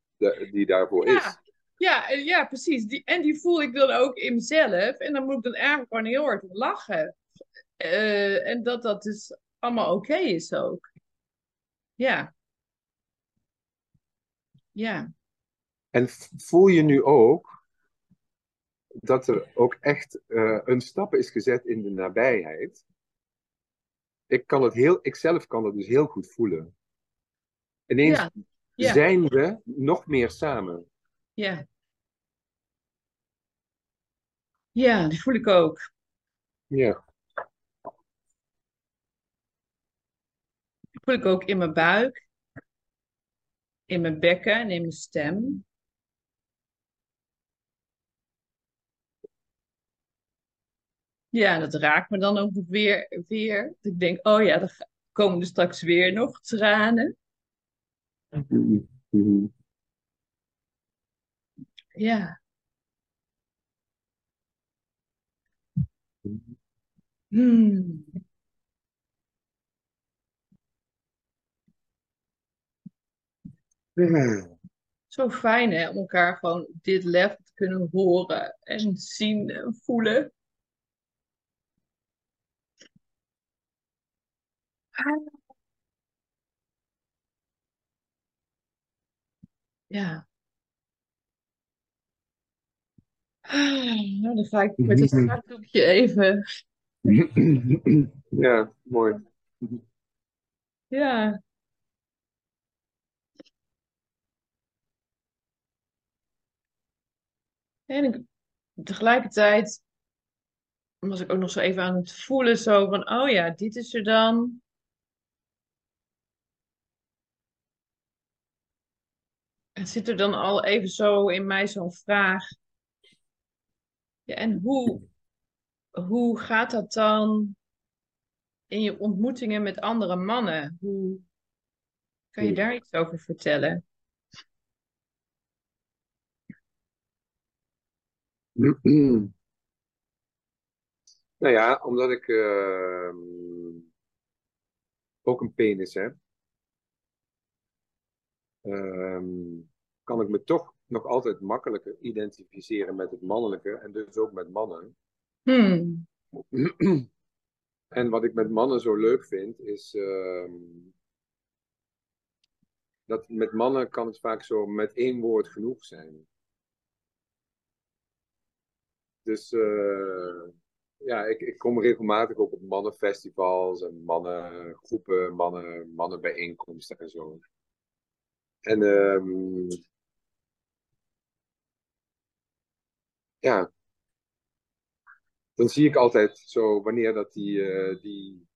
die daarvoor Ja. is. Ja, ja, precies. Die, en die voel ik dan ook in mezelf. En dan moet ik dan eigenlijk gewoon heel hard lachen. Eh, en dat dat dus allemaal oké is ook. Ja. Ja. En voel je nu ook dat er ook echt eh, een stap is gezet in de nabijheid? Ik kan het heel, ik zelf kan het dus heel goed voelen. Ineens Ja. Ja. zijn we nog meer samen. Ja. Ja, die voel ik ook. Ja. Die voel ik ook in mijn buik, in mijn bekken en in mijn stem. Ja, dat raakt me dan ook weer, weer. Ik denk, oh ja, ga- komen er straks weer nog tranen. Mhm. Ja. Hmm. Ja. Zo fijn hè, om elkaar gewoon op dit level te kunnen horen en zien en voelen. Ja. Nou, dan ga ik <laughs> met het zakdoekje even. Ja, mooi. Ja. En ik, tegelijkertijd was ik ook nog zo even aan het voelen, zo van, oh ja, dit is er dan. Het zit er dan al even zo in mij zo'n vraag. Ja, en hoe, hoe gaat dat dan in je ontmoetingen met andere mannen? Hoe kan je daar iets over vertellen? <clears throat> Nou ja, omdat ik ehm, ook een penis heb, ehm, kan ik me toch nog altijd makkelijker identificeren met het mannelijke en dus ook met mannen. Hmm. <clears throat> En wat ik met mannen zo leuk vind, is ehm, dat met mannen kan het vaak zo met één woord genoeg zijn. Dus eh, ja, ik, ik kom regelmatig ook op mannenfestivals en mannengroepen, mannen, mannenbijeenkomsten en zo. En ehm, ja, dan zie ik altijd zo wanneer dat die, eh, die,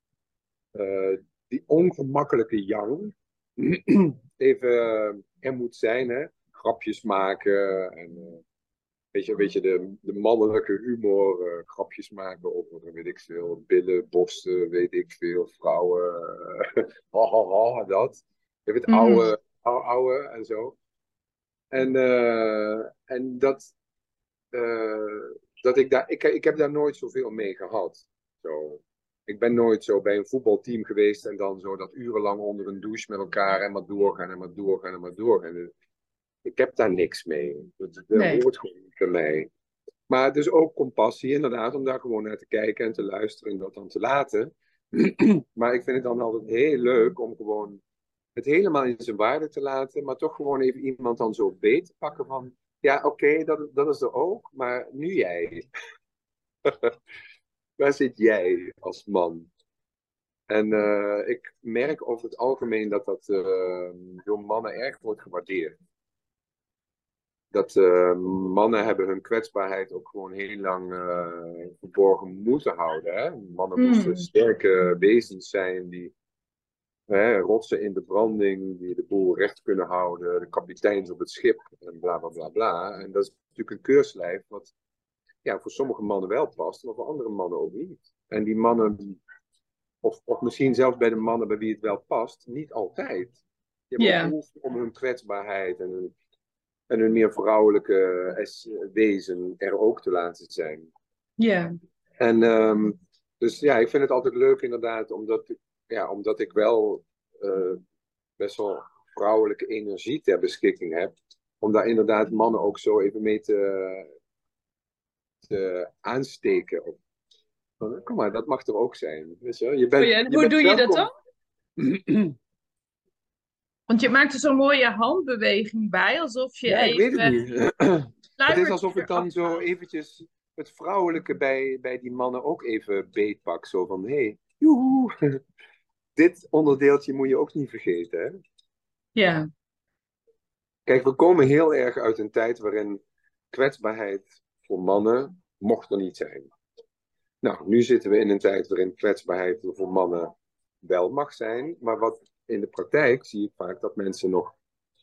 eh, die ongemakkelijke yang <clears throat> even eh, er moet zijn, hè? Grapjes maken en weet je, weet je de, de mannelijke humor, grapjes maken over, weet ik veel, billen, borsten, weet ik veel, vrouwen, <laughs> ha, ha, ha, dat. Je het Mhm. oude, oude, oude en zo. En, en dat, eh, dat ik daar, ik, ik heb daar nooit zoveel mee gehad. Zo. Ik ben nooit zo bij een voetbalteam geweest en dan zo dat urenlang onder een douche met elkaar en maar doorgaan en maar doorgaan en maar doorgaan. Ik heb daar niks mee. Dat, dat Nee. hoort gewoon niet bij mij. Maar dus ook compassie, inderdaad, om daar gewoon naar te kijken en te luisteren en dat dan te laten. <clears throat> maar ik vind het dan altijd heel leuk om gewoon het helemaal in zijn waarde te laten, maar toch gewoon even iemand dan zo beet te pakken van, ja, oké, dat, dat is er ook, maar nu jij. <laughs> Waar zit jij als man? En eh, ik merk over het algemeen dat dat eh, door mannen erg wordt gewaardeerd. Dat eh, mannen hebben hun kwetsbaarheid ook gewoon heel lang verborgen moeten houden. Hè? Mannen Hmm. moesten sterke wezens zijn die hè, rotsen in de branding, die de boel recht kunnen houden, de kapiteins op het schip en bla bla bla bla. En dat is natuurlijk een keurslijf wat ja, voor sommige mannen wel past, maar voor andere mannen ook niet. En die mannen, of, of misschien zelfs bij de mannen bij wie het wel past, niet altijd. Ja. ook behoefte om hun kwetsbaarheid en hun, en hun meer vrouwelijke wezen er ook te laten zijn. Ja. En ehm, dus ja, ik vind het altijd leuk inderdaad, omdat, ik- ja, omdat ik wel eh, best wel vrouwelijke energie ter beschikking heb. Om daar inderdaad mannen ook zo even mee te, te aansteken. Op. Van, Kom maar, dat mag er ook zijn. Weet je, je bent, je hoe doe je dat dan? <clears throat> Want je maakt er zo'n mooie handbeweging bij, alsof je Ja, ik weet even het niet. <clears throat> Het is alsof ik dan zo eventjes het vrouwelijke bij, bij die mannen ook even beetpak. Zo van, hé, hey, joehoe. <laughs> Dit onderdeeltje moet je ook niet vergeten. Hè? Ja. Kijk, we komen heel erg uit een tijd waarin kwetsbaarheid voor mannen mocht er niet zijn. Nou, nu zitten we in een tijd waarin kwetsbaarheid voor mannen wel mag zijn. Maar wat in de praktijk zie ik vaak dat mensen nog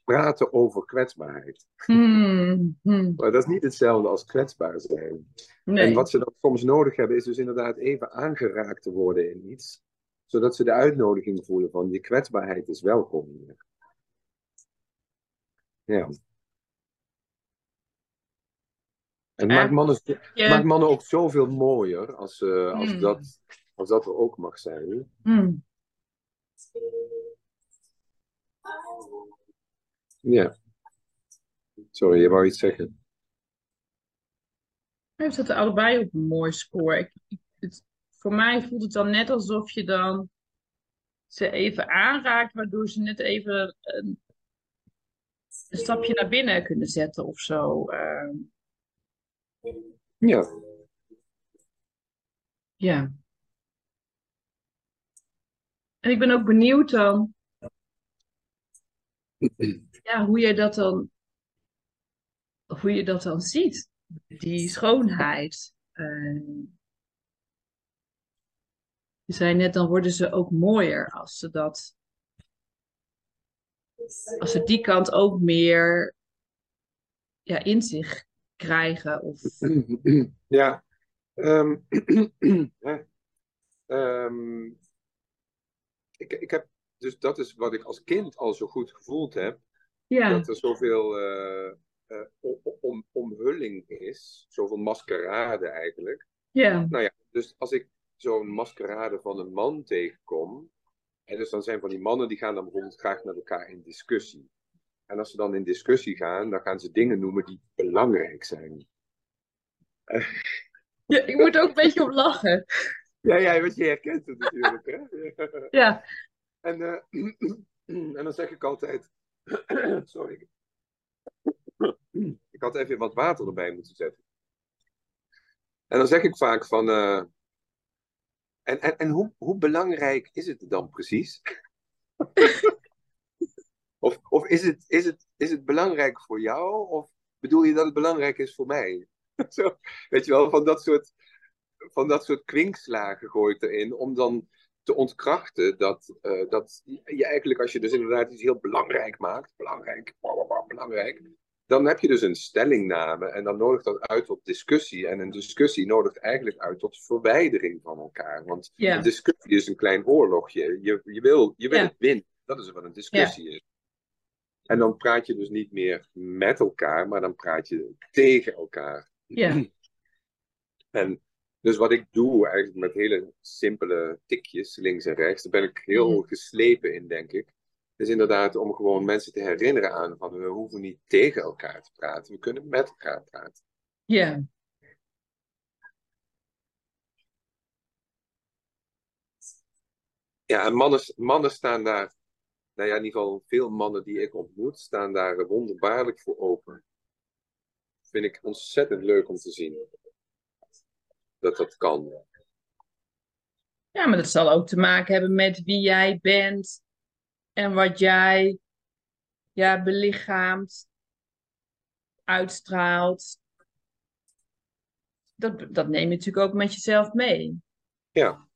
praten over kwetsbaarheid. Hmm, hmm. Maar dat is niet hetzelfde als kwetsbaar zijn. Nee. En wat ze dan soms nodig hebben, is dus inderdaad even aangeraakt te worden in iets. Zodat ze de uitnodiging voelen van je kwetsbaarheid is welkom hier. Ja. En maakt mannen, maakt mannen ook zoveel mooier als, eh, als, Hmm. dat, als dat er ook mag zijn. Hmm. Ja. Sorry, je wou iets zeggen. We zitten allebei op een mooi spoor. Ik, ik- het, voor mij voelt het dan net alsof je dan ze even aanraakt, waardoor ze net even een, een stapje naar binnen kunnen zetten of zo. Ehm, Ja. ja. En ik ben ook benieuwd dan, <clears throat> ja, hoe jij dat dan, hoe je dat dan ziet. Die schoonheid. Eh, je zei net, dan worden ze ook mooier als ze dat, als ze die kant ook meer ja, in zich krijgen. Of, <clears throat> Ja. Ehm. <clears throat> Ehm, ik, ik heb, dus dat is wat ik als kind al zo goed gevoeld heb. ja, Dat er zoveel eh, eh, om, om, omhulling is. Zoveel maskerade eigenlijk. ja, Nou ja, dus als ik zo'n maskerade van een man tegenkom. En dus dan zijn van die mannen die gaan dan bijvoorbeeld graag met elkaar in discussie. En als ze dan in discussie gaan, dan gaan ze dingen noemen die belangrijk zijn. <laughs> ja, ik moet ook een beetje op lachen. <laughs> Ja, ja, want je herkent het natuurlijk. Hè? <laughs> Ja, En, eh, <clears throat> en dan zeg ik altijd. <clears throat> Sorry. Ik had even wat water erbij moeten zetten. En dan zeg ik vaak van. eh, en en, en hoe, hoe belangrijk is het dan precies? <laughs> of of is, het, is, het, is het belangrijk voor jou? Of bedoel je dat het belangrijk is voor mij? <laughs> Zo, weet je wel, van dat soort, van dat soort kwinkslagen gooi ik erin. Om dan te ontkrachten dat, eh, dat je eigenlijk, als je dus inderdaad iets heel belangrijk maakt, belangrijk, belangrijk, dan heb je dus een stellingname en dan nodigt dat uit tot discussie. En een discussie nodigt eigenlijk uit tot verwijdering van elkaar. Want ja, een discussie is een klein oorlogje. Je, je wil, je wil Ja. het winnen. Dat is wat een discussie is. En dan praat je dus niet meer met elkaar, maar dan praat je tegen elkaar. Ja. <clears throat> En dus wat ik doe eigenlijk met hele simpele tikjes, links en rechts, daar ben ik heel Mhm. geslepen in, denk ik. Is inderdaad om gewoon mensen te herinneren aan van we hoeven niet tegen elkaar te praten, we kunnen met elkaar praten. Ja. Ja, en mannen, mannen staan daar, nou ja, in ieder geval veel mannen die ik ontmoet, staan daar wonderbaarlijk voor open. Vind ik ontzettend leuk om te zien. Dat dat kan. Ja, maar dat zal ook te maken hebben met wie jij bent en wat jij ja, belichaamt, uitstraalt. Dat, dat neem je natuurlijk ook met jezelf mee. Ja.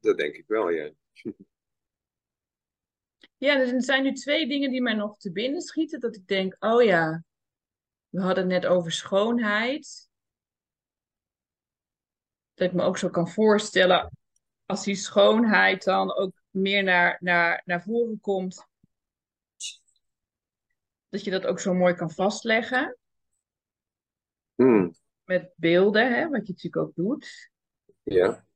Dat denk ik wel, ja. <laughs> Ja, er zijn nu twee dingen die mij nog te binnen schieten. Dat ik denk, oh ja, we hadden het net over schoonheid. Dat ik me ook zo kan voorstellen, als die schoonheid dan ook meer naar, naar, naar voren komt, dat je dat ook zo mooi kan vastleggen Hmm, met beelden, hè, wat je natuurlijk ook doet. ja.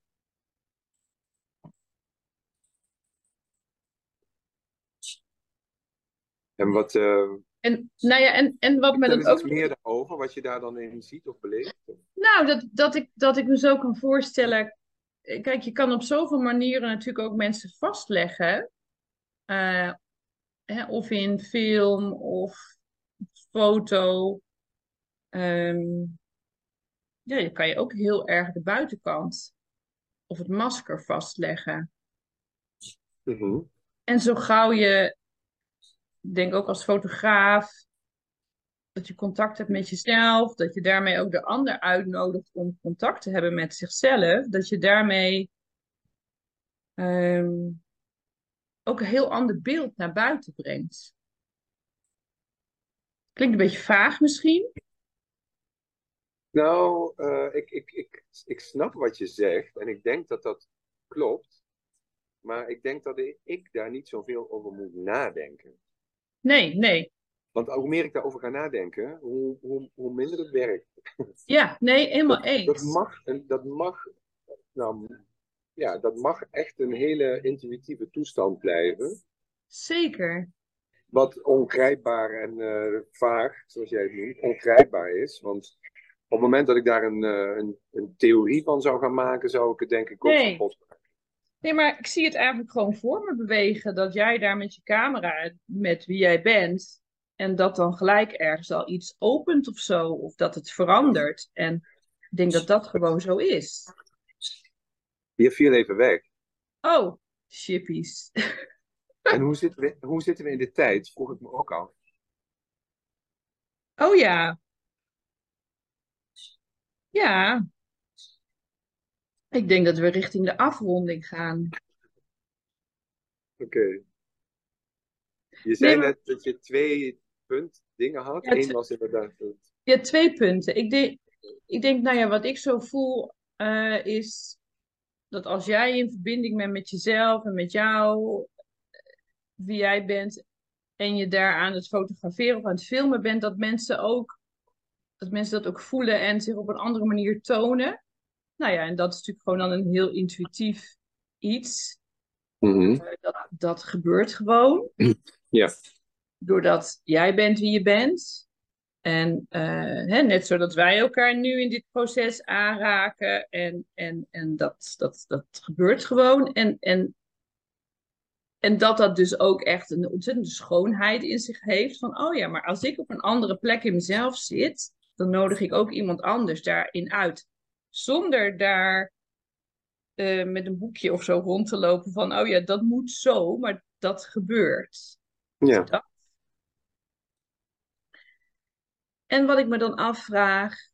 En wat, eh En, nou ja, en, en wat me eens ook meer daarover, wat je daar dan in ziet of beleeft? Nou, dat, dat, ik, dat ik me zo kan voorstellen. Kijk, je kan op zoveel manieren natuurlijk ook mensen vastleggen. Eh, hè, of in film of foto. Ehm, ja, je kan je ook heel erg de buitenkant of het masker vastleggen. Mhm. En zo gauw je, ik denk ook als fotograaf, dat je contact hebt met jezelf, dat je daarmee ook de ander uitnodigt om contact te hebben met zichzelf, dat je daarmee ehm, ook een heel ander beeld naar buiten brengt. Klinkt een beetje vaag misschien. Nou, eh, ik, ik, ik, ik snap wat je zegt en ik denk dat dat klopt. Maar ik denk dat ik, ik daar niet zoveel over moet nadenken. Nee, nee. Want hoe meer ik daarover ga nadenken, hoe, hoe, hoe minder het werkt. Ja, nee, helemaal Dat eens. mag, en dat mag, nou, ja, dat mag echt een hele intuïtieve toestand blijven. Zeker. Wat ongrijpbaar en eh, vaag, zoals jij het noemt, ongrijpbaar is. Want op het moment dat ik daar een, eh, een, een theorie van zou gaan maken, zou ik het denk ik ook Nee. kapot maken. Nee, maar ik zie het eigenlijk gewoon voor me bewegen. Dat jij daar met je camera, met wie jij bent, en dat dan gelijk ergens al iets opent of zo. Of dat het verandert. En ik denk dat dat gewoon zo is. Je viel even weg. Oh, chippies. En hoe zitten, we, hoe zitten we in de tijd? Vroeg ik me ook af. Oh ja. Ja. Ik denk dat we richting de afronding gaan. Oké. Je zei maar- net dat je twee punt dingen had. Ja, Eén was inderdaad het. Ja, twee punten. Ik denk, ik denk, nou ja, wat ik zo voel, eh, is dat als jij in verbinding bent met jezelf en met jou, wie jij bent, en je daar aan het fotograferen of aan het filmen bent, dat mensen ook, dat mensen dat ook voelen en zich op een andere manier tonen. Nou ja, en dat is natuurlijk gewoon dan een heel intuïtief iets. Mhm. Eh, dat, dat gebeurt gewoon. Ja. Doordat jij bent wie je bent. En eh, hè, net zodat wij elkaar nu in dit proces aanraken. En, en, en dat, dat, dat gebeurt gewoon. En, en, en dat dat dus ook echt een ontzettende schoonheid in zich heeft. Van, oh ja, maar als ik op een andere plek in mezelf zit, dan nodig ik ook iemand anders daarin uit. Zonder daar eh, met een boekje of zo rond te lopen van, oh ja, dat moet zo, maar dat gebeurt. Ja. Dat. En wat ik me dan afvraag,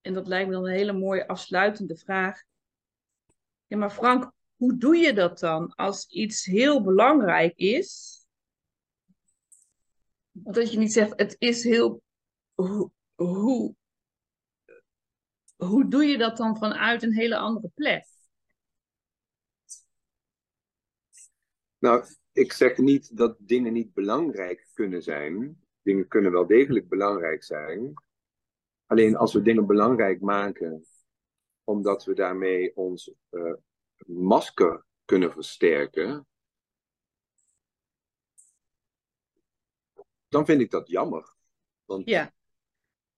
en dat lijkt me dan een hele mooie afsluitende vraag. Ja, maar Frank, hoe doe je dat dan als iets heel belangrijk is? Dat je niet zegt, het is heel. Hoe, hoe, hoe doe je dat dan vanuit een hele andere plek? Nou, ik zeg niet dat dingen niet belangrijk kunnen zijn. Dingen kunnen wel degelijk belangrijk zijn. Alleen als we dingen belangrijk maken, omdat we daarmee ons uh, masker kunnen versterken, dan vind ik dat jammer. Want Ja,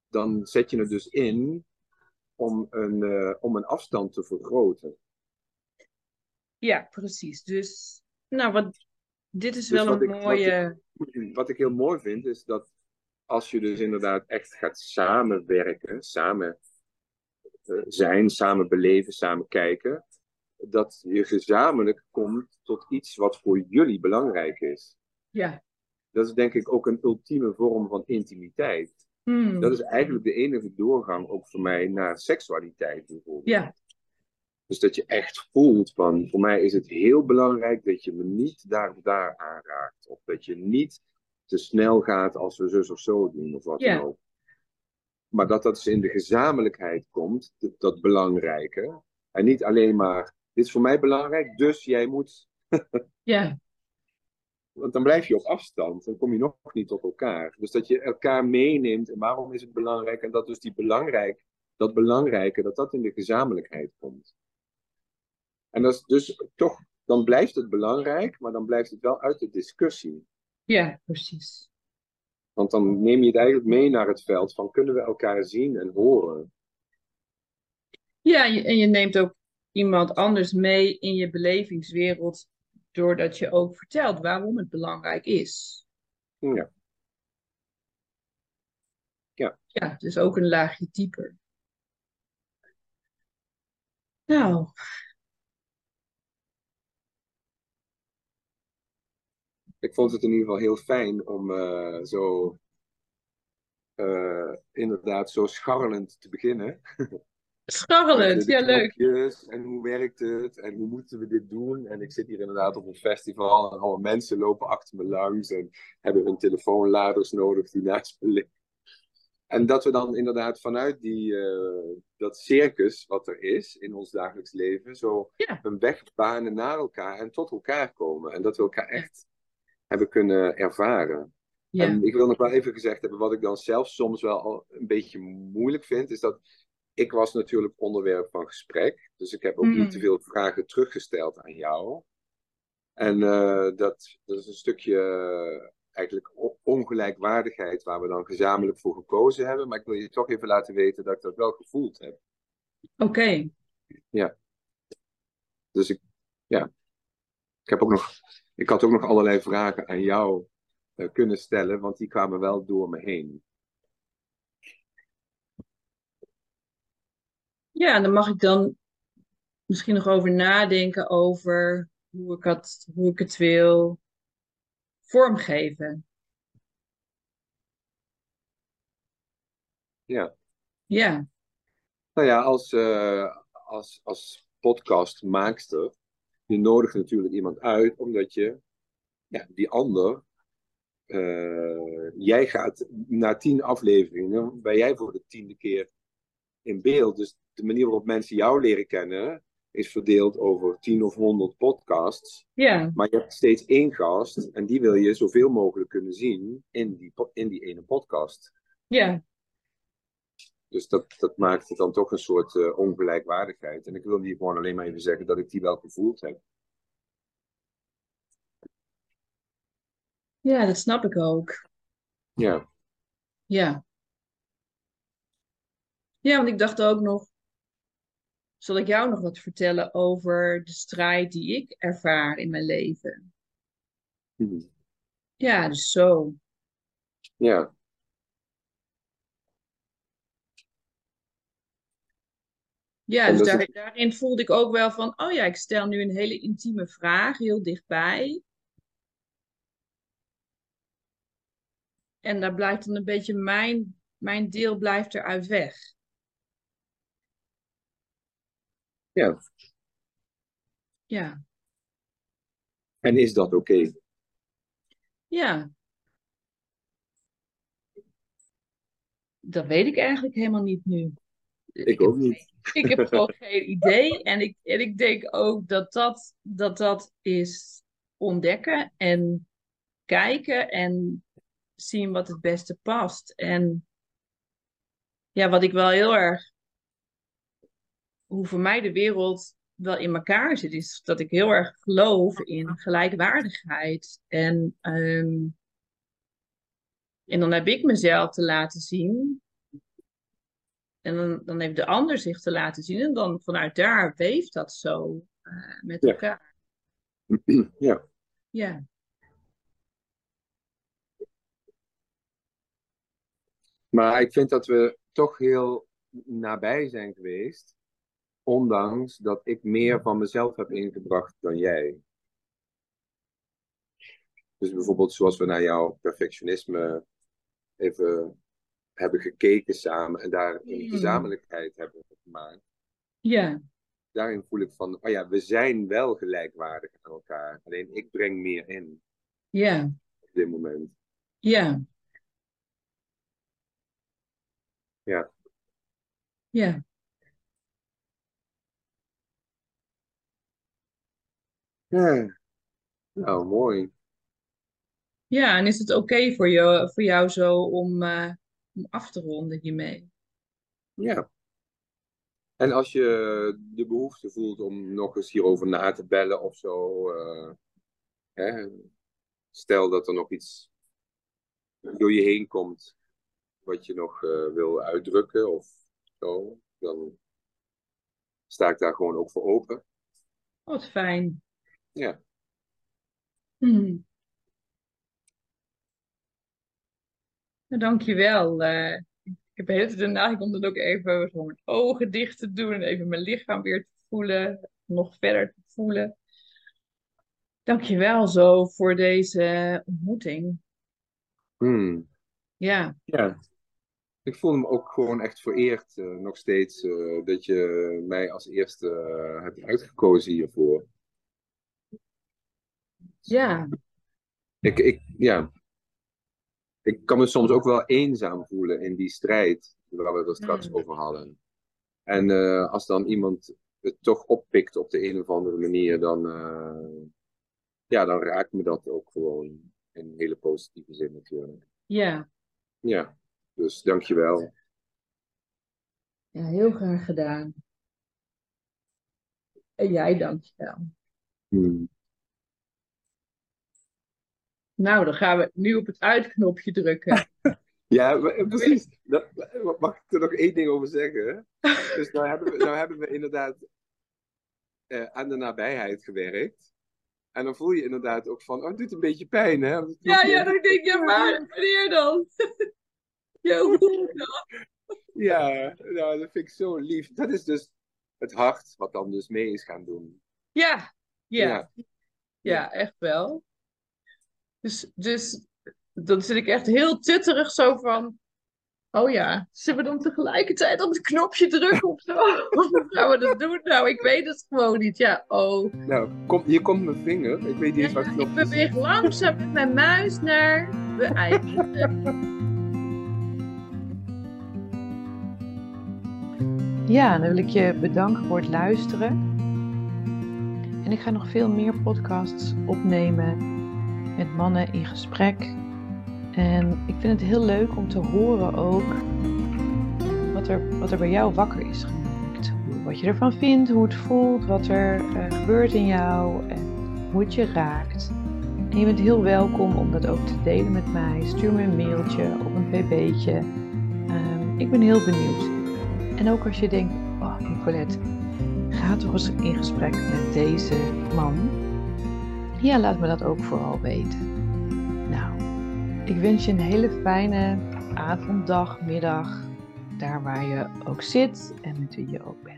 dan zet je het dus in om een, eh, om een afstand te vergroten. ja, precies. Dus, nou, wat, dit is Dus wel een ik- mooie. Wat ik heel mooi vind, is dat als je dus inderdaad echt gaat samenwerken, samen eh, zijn, samen beleven, samen kijken, dat je gezamenlijk komt tot iets wat voor jullie belangrijk is. Ja. Dat is denk ik ook een ultieme vorm van intimiteit. Hmm. Dat is eigenlijk de enige doorgang ook voor mij naar seksualiteit bijvoorbeeld. Ja, Dus dat je echt voelt van, voor mij is het heel belangrijk dat je me niet daar of daar aanraakt. Of dat je niet te snel gaat als we zus of zo doen of wat dan ook. Maar dat dat dus in de gezamenlijkheid komt, dat, dat belangrijke. En niet alleen maar, dit is voor mij belangrijk, dus jij moet... <laughs> ja, Want dan blijf je op afstand, dan kom je nog niet tot elkaar. Dus dat je elkaar meeneemt en waarom is het belangrijk. En dat dus die belangrijk, dat belangrijke, dat dat in de gezamenlijkheid komt. En dat is dus toch, dan blijft het belangrijk, maar dan blijft het wel uit de discussie. ja, precies. Want dan neem je het eigenlijk mee naar het veld van kunnen we elkaar zien en horen. Ja, je- en je neemt ook iemand anders mee in je belevingswereld, doordat je ook vertelt waarom het belangrijk is. Ja, Ja, dus ook een laagje dieper. Nou, ik vond het in ieder geval heel fijn om eh, zo eh, inderdaad zo scharrelend te beginnen. scharrelend. <laughs> Ja, leuk. En hoe werkt het? En hoe moeten we dit doen? En ik zit hier inderdaad op een festival en alle mensen lopen achter me langs en hebben hun telefoonladers nodig die naast me liggen. En dat we dan inderdaad vanuit die, eh, dat circus wat er is in ons dagelijks leven, zo Ja. een weg banen naar elkaar en tot elkaar komen. En dat we elkaar echt hebben kunnen ervaren. Ja, En ik wil nog wel even gezegd hebben, wat ik dan zelf soms wel al een beetje moeilijk vind, is dat ik was natuurlijk onderwerp van gesprek. Dus ik heb ook Mm. niet te veel vragen teruggesteld aan jou. En eh, dat, dat is een stukje eh, eigenlijk ongelijkwaardigheid waar we dan gezamenlijk voor gekozen hebben. Maar ik wil je toch even laten weten dat ik dat wel gevoeld heb. oké. Dus ik, ja, ik heb ook nog, ik had ook nog allerlei vragen aan jou eh, kunnen stellen, want die kwamen wel door me heen. Ja, en dan mag ik dan misschien nog over nadenken over hoe ik het, hoe ik het wil vormgeven. Ja. Ja, Nou ja, als, eh, als, als podcastmaakster, je nodigt natuurlijk iemand uit omdat je ja, die ander, eh, jij gaat na tien afleveringen, ben jij voor de tiende keer in beeld. Dus de manier waarop mensen jou leren kennen, is verdeeld over tien of honderd podcasts. ja, Maar je hebt steeds één gast en die wil je zoveel mogelijk kunnen zien in die, in die ene podcast. ja, Dus dat, dat maakt het dan toch een soort eh, ongelijkwaardigheid. En ik wil hier gewoon alleen maar even zeggen dat ik die wel gevoeld heb. ja, dat snap ik ook. Ja, Ja. Ja, want ik dacht ook nog, zal ik jou nog wat vertellen over de strijd die ik ervaar in mijn leven? Mhm. Ja, dus zo. ja, Ja, En dus daar, het- daarin voelde ik ook wel van, oh ja, ik stel nu een hele intieme vraag, heel dichtbij. En daar blijft dan een beetje mijn, mijn deel blijft eruit weg. ja. Ja, En is dat oké? ja. Dat weet ik eigenlijk helemaal niet nu. Ik ook niet. Ik heb gewoon geen idee. En ik, en ik denk ook dat dat, dat, dat is ontdekken en kijken en zien wat het beste past. En ja, wat ik wel heel erg, hoe voor mij de wereld wel in elkaar zit, is dat ik heel erg geloof in gelijkwaardigheid. En, ehm, en dan heb ik mezelf te laten zien. En dan, dan heeft de ander zich te laten zien. En dan vanuit daar weeft dat zo uh, met Ja. elkaar. <clears throat> Ja. Ja. Maar ik vind dat we toch heel nabij zijn geweest. Ondanks dat ik meer van mezelf heb ingebracht dan jij. Dus bijvoorbeeld zoals we naar jouw perfectionisme even hebben gekeken samen en daar een Mm. gezamenlijkheid hebben gemaakt. Ja. Daarin voel ik van, oh ja, we zijn wel gelijkwaardig aan elkaar. Alleen ik breng meer in Ja. op dit moment. Ja. Ja. Ja. Ja. Nou, mooi. Ja, en is het oké voor jou, voor jou zo om, eh, om af te ronden hiermee? Ja. En als je de behoefte voelt om nog eens hierover na te bellen of zo, eh, hè, stel dat er nog iets door je heen komt wat je nog eh, wil uitdrukken of zo, dan sta ik daar gewoon ook voor open. Wat fijn. Ja. Hm. Dankjewel. eh ik heb de hele tijd daarna, om dan ook even mijn ogen dicht te doen en even mijn lichaam weer te voelen, nog verder te voelen. Dankjewel zo voor deze ontmoeting. Hmm. Ja, Ja. Ik voel me ook gewoon echt vereerd, eh, nog steeds, eh, dat je mij als eerste hebt uitgekozen hiervoor. ja, Ik, ik, ja. Ik kan me soms ook wel eenzaam voelen in die strijd waar we het straks Mm. over hadden. En eh, als dan iemand het toch oppikt op de een of andere manier, dan, eh, ja, dan raakt me dat ook gewoon in een hele positieve zin natuurlijk. ja. Ja, dus dankjewel. Ja, heel graag gedaan. En jij dankjewel. Hmm. Nou, dan gaan we nu op het uitknopje drukken. <laughs> Ja, precies. Dat- mag ik er nog één ding over zeggen? <laughs> Dus nou hebben we, nou hebben we inderdaad eh, aan de nabijheid gewerkt. En dan voel je inderdaad ook van, oh, het doet een beetje pijn, hè? Ja, ja, dan denk ja, maar wanneer dan? <laughs> Ja, hoe dat? Ja, nou, dat vind ik zo lief. Dat is dus het hart wat dan dus mee is gaan doen. Ja, ja, Ja. ja, echt wel. Dus, dus dan zit ik echt heel titterig zo van, oh ja, zullen we dan tegelijkertijd op het knopje drukken of zo? <laughs> Hoe gaan we dat doen? Nou, ik weet het gewoon niet. Ja, oh. Nou, kom, hier komt mijn vinger. Ik weet niet eens Ja, wat ik knop is. beweeg langzaam met mijn muis naar beëindigen. Ja, dan wil ik je bedanken voor het luisteren. En ik ga nog veel meer podcasts opnemen met mannen in gesprek. En ik vind het heel leuk om te horen ook wat er, wat er bij jou wakker is gemaakt. Wat je ervan vindt, hoe het voelt, wat er eh, gebeurt in jou en hoe het je raakt. En je bent heel welkom om dat ook te delen met mij. Stuur me een mailtje of een pb'tje. Ehm, ik ben heel benieuwd. En ook als je denkt, oh Nicolette, ga toch eens in gesprek met deze man. Ja, laat me dat ook vooral weten. Nou, ik wens je een hele fijne avond, dag, middag. Daar waar je ook zit en met wie je ook bent.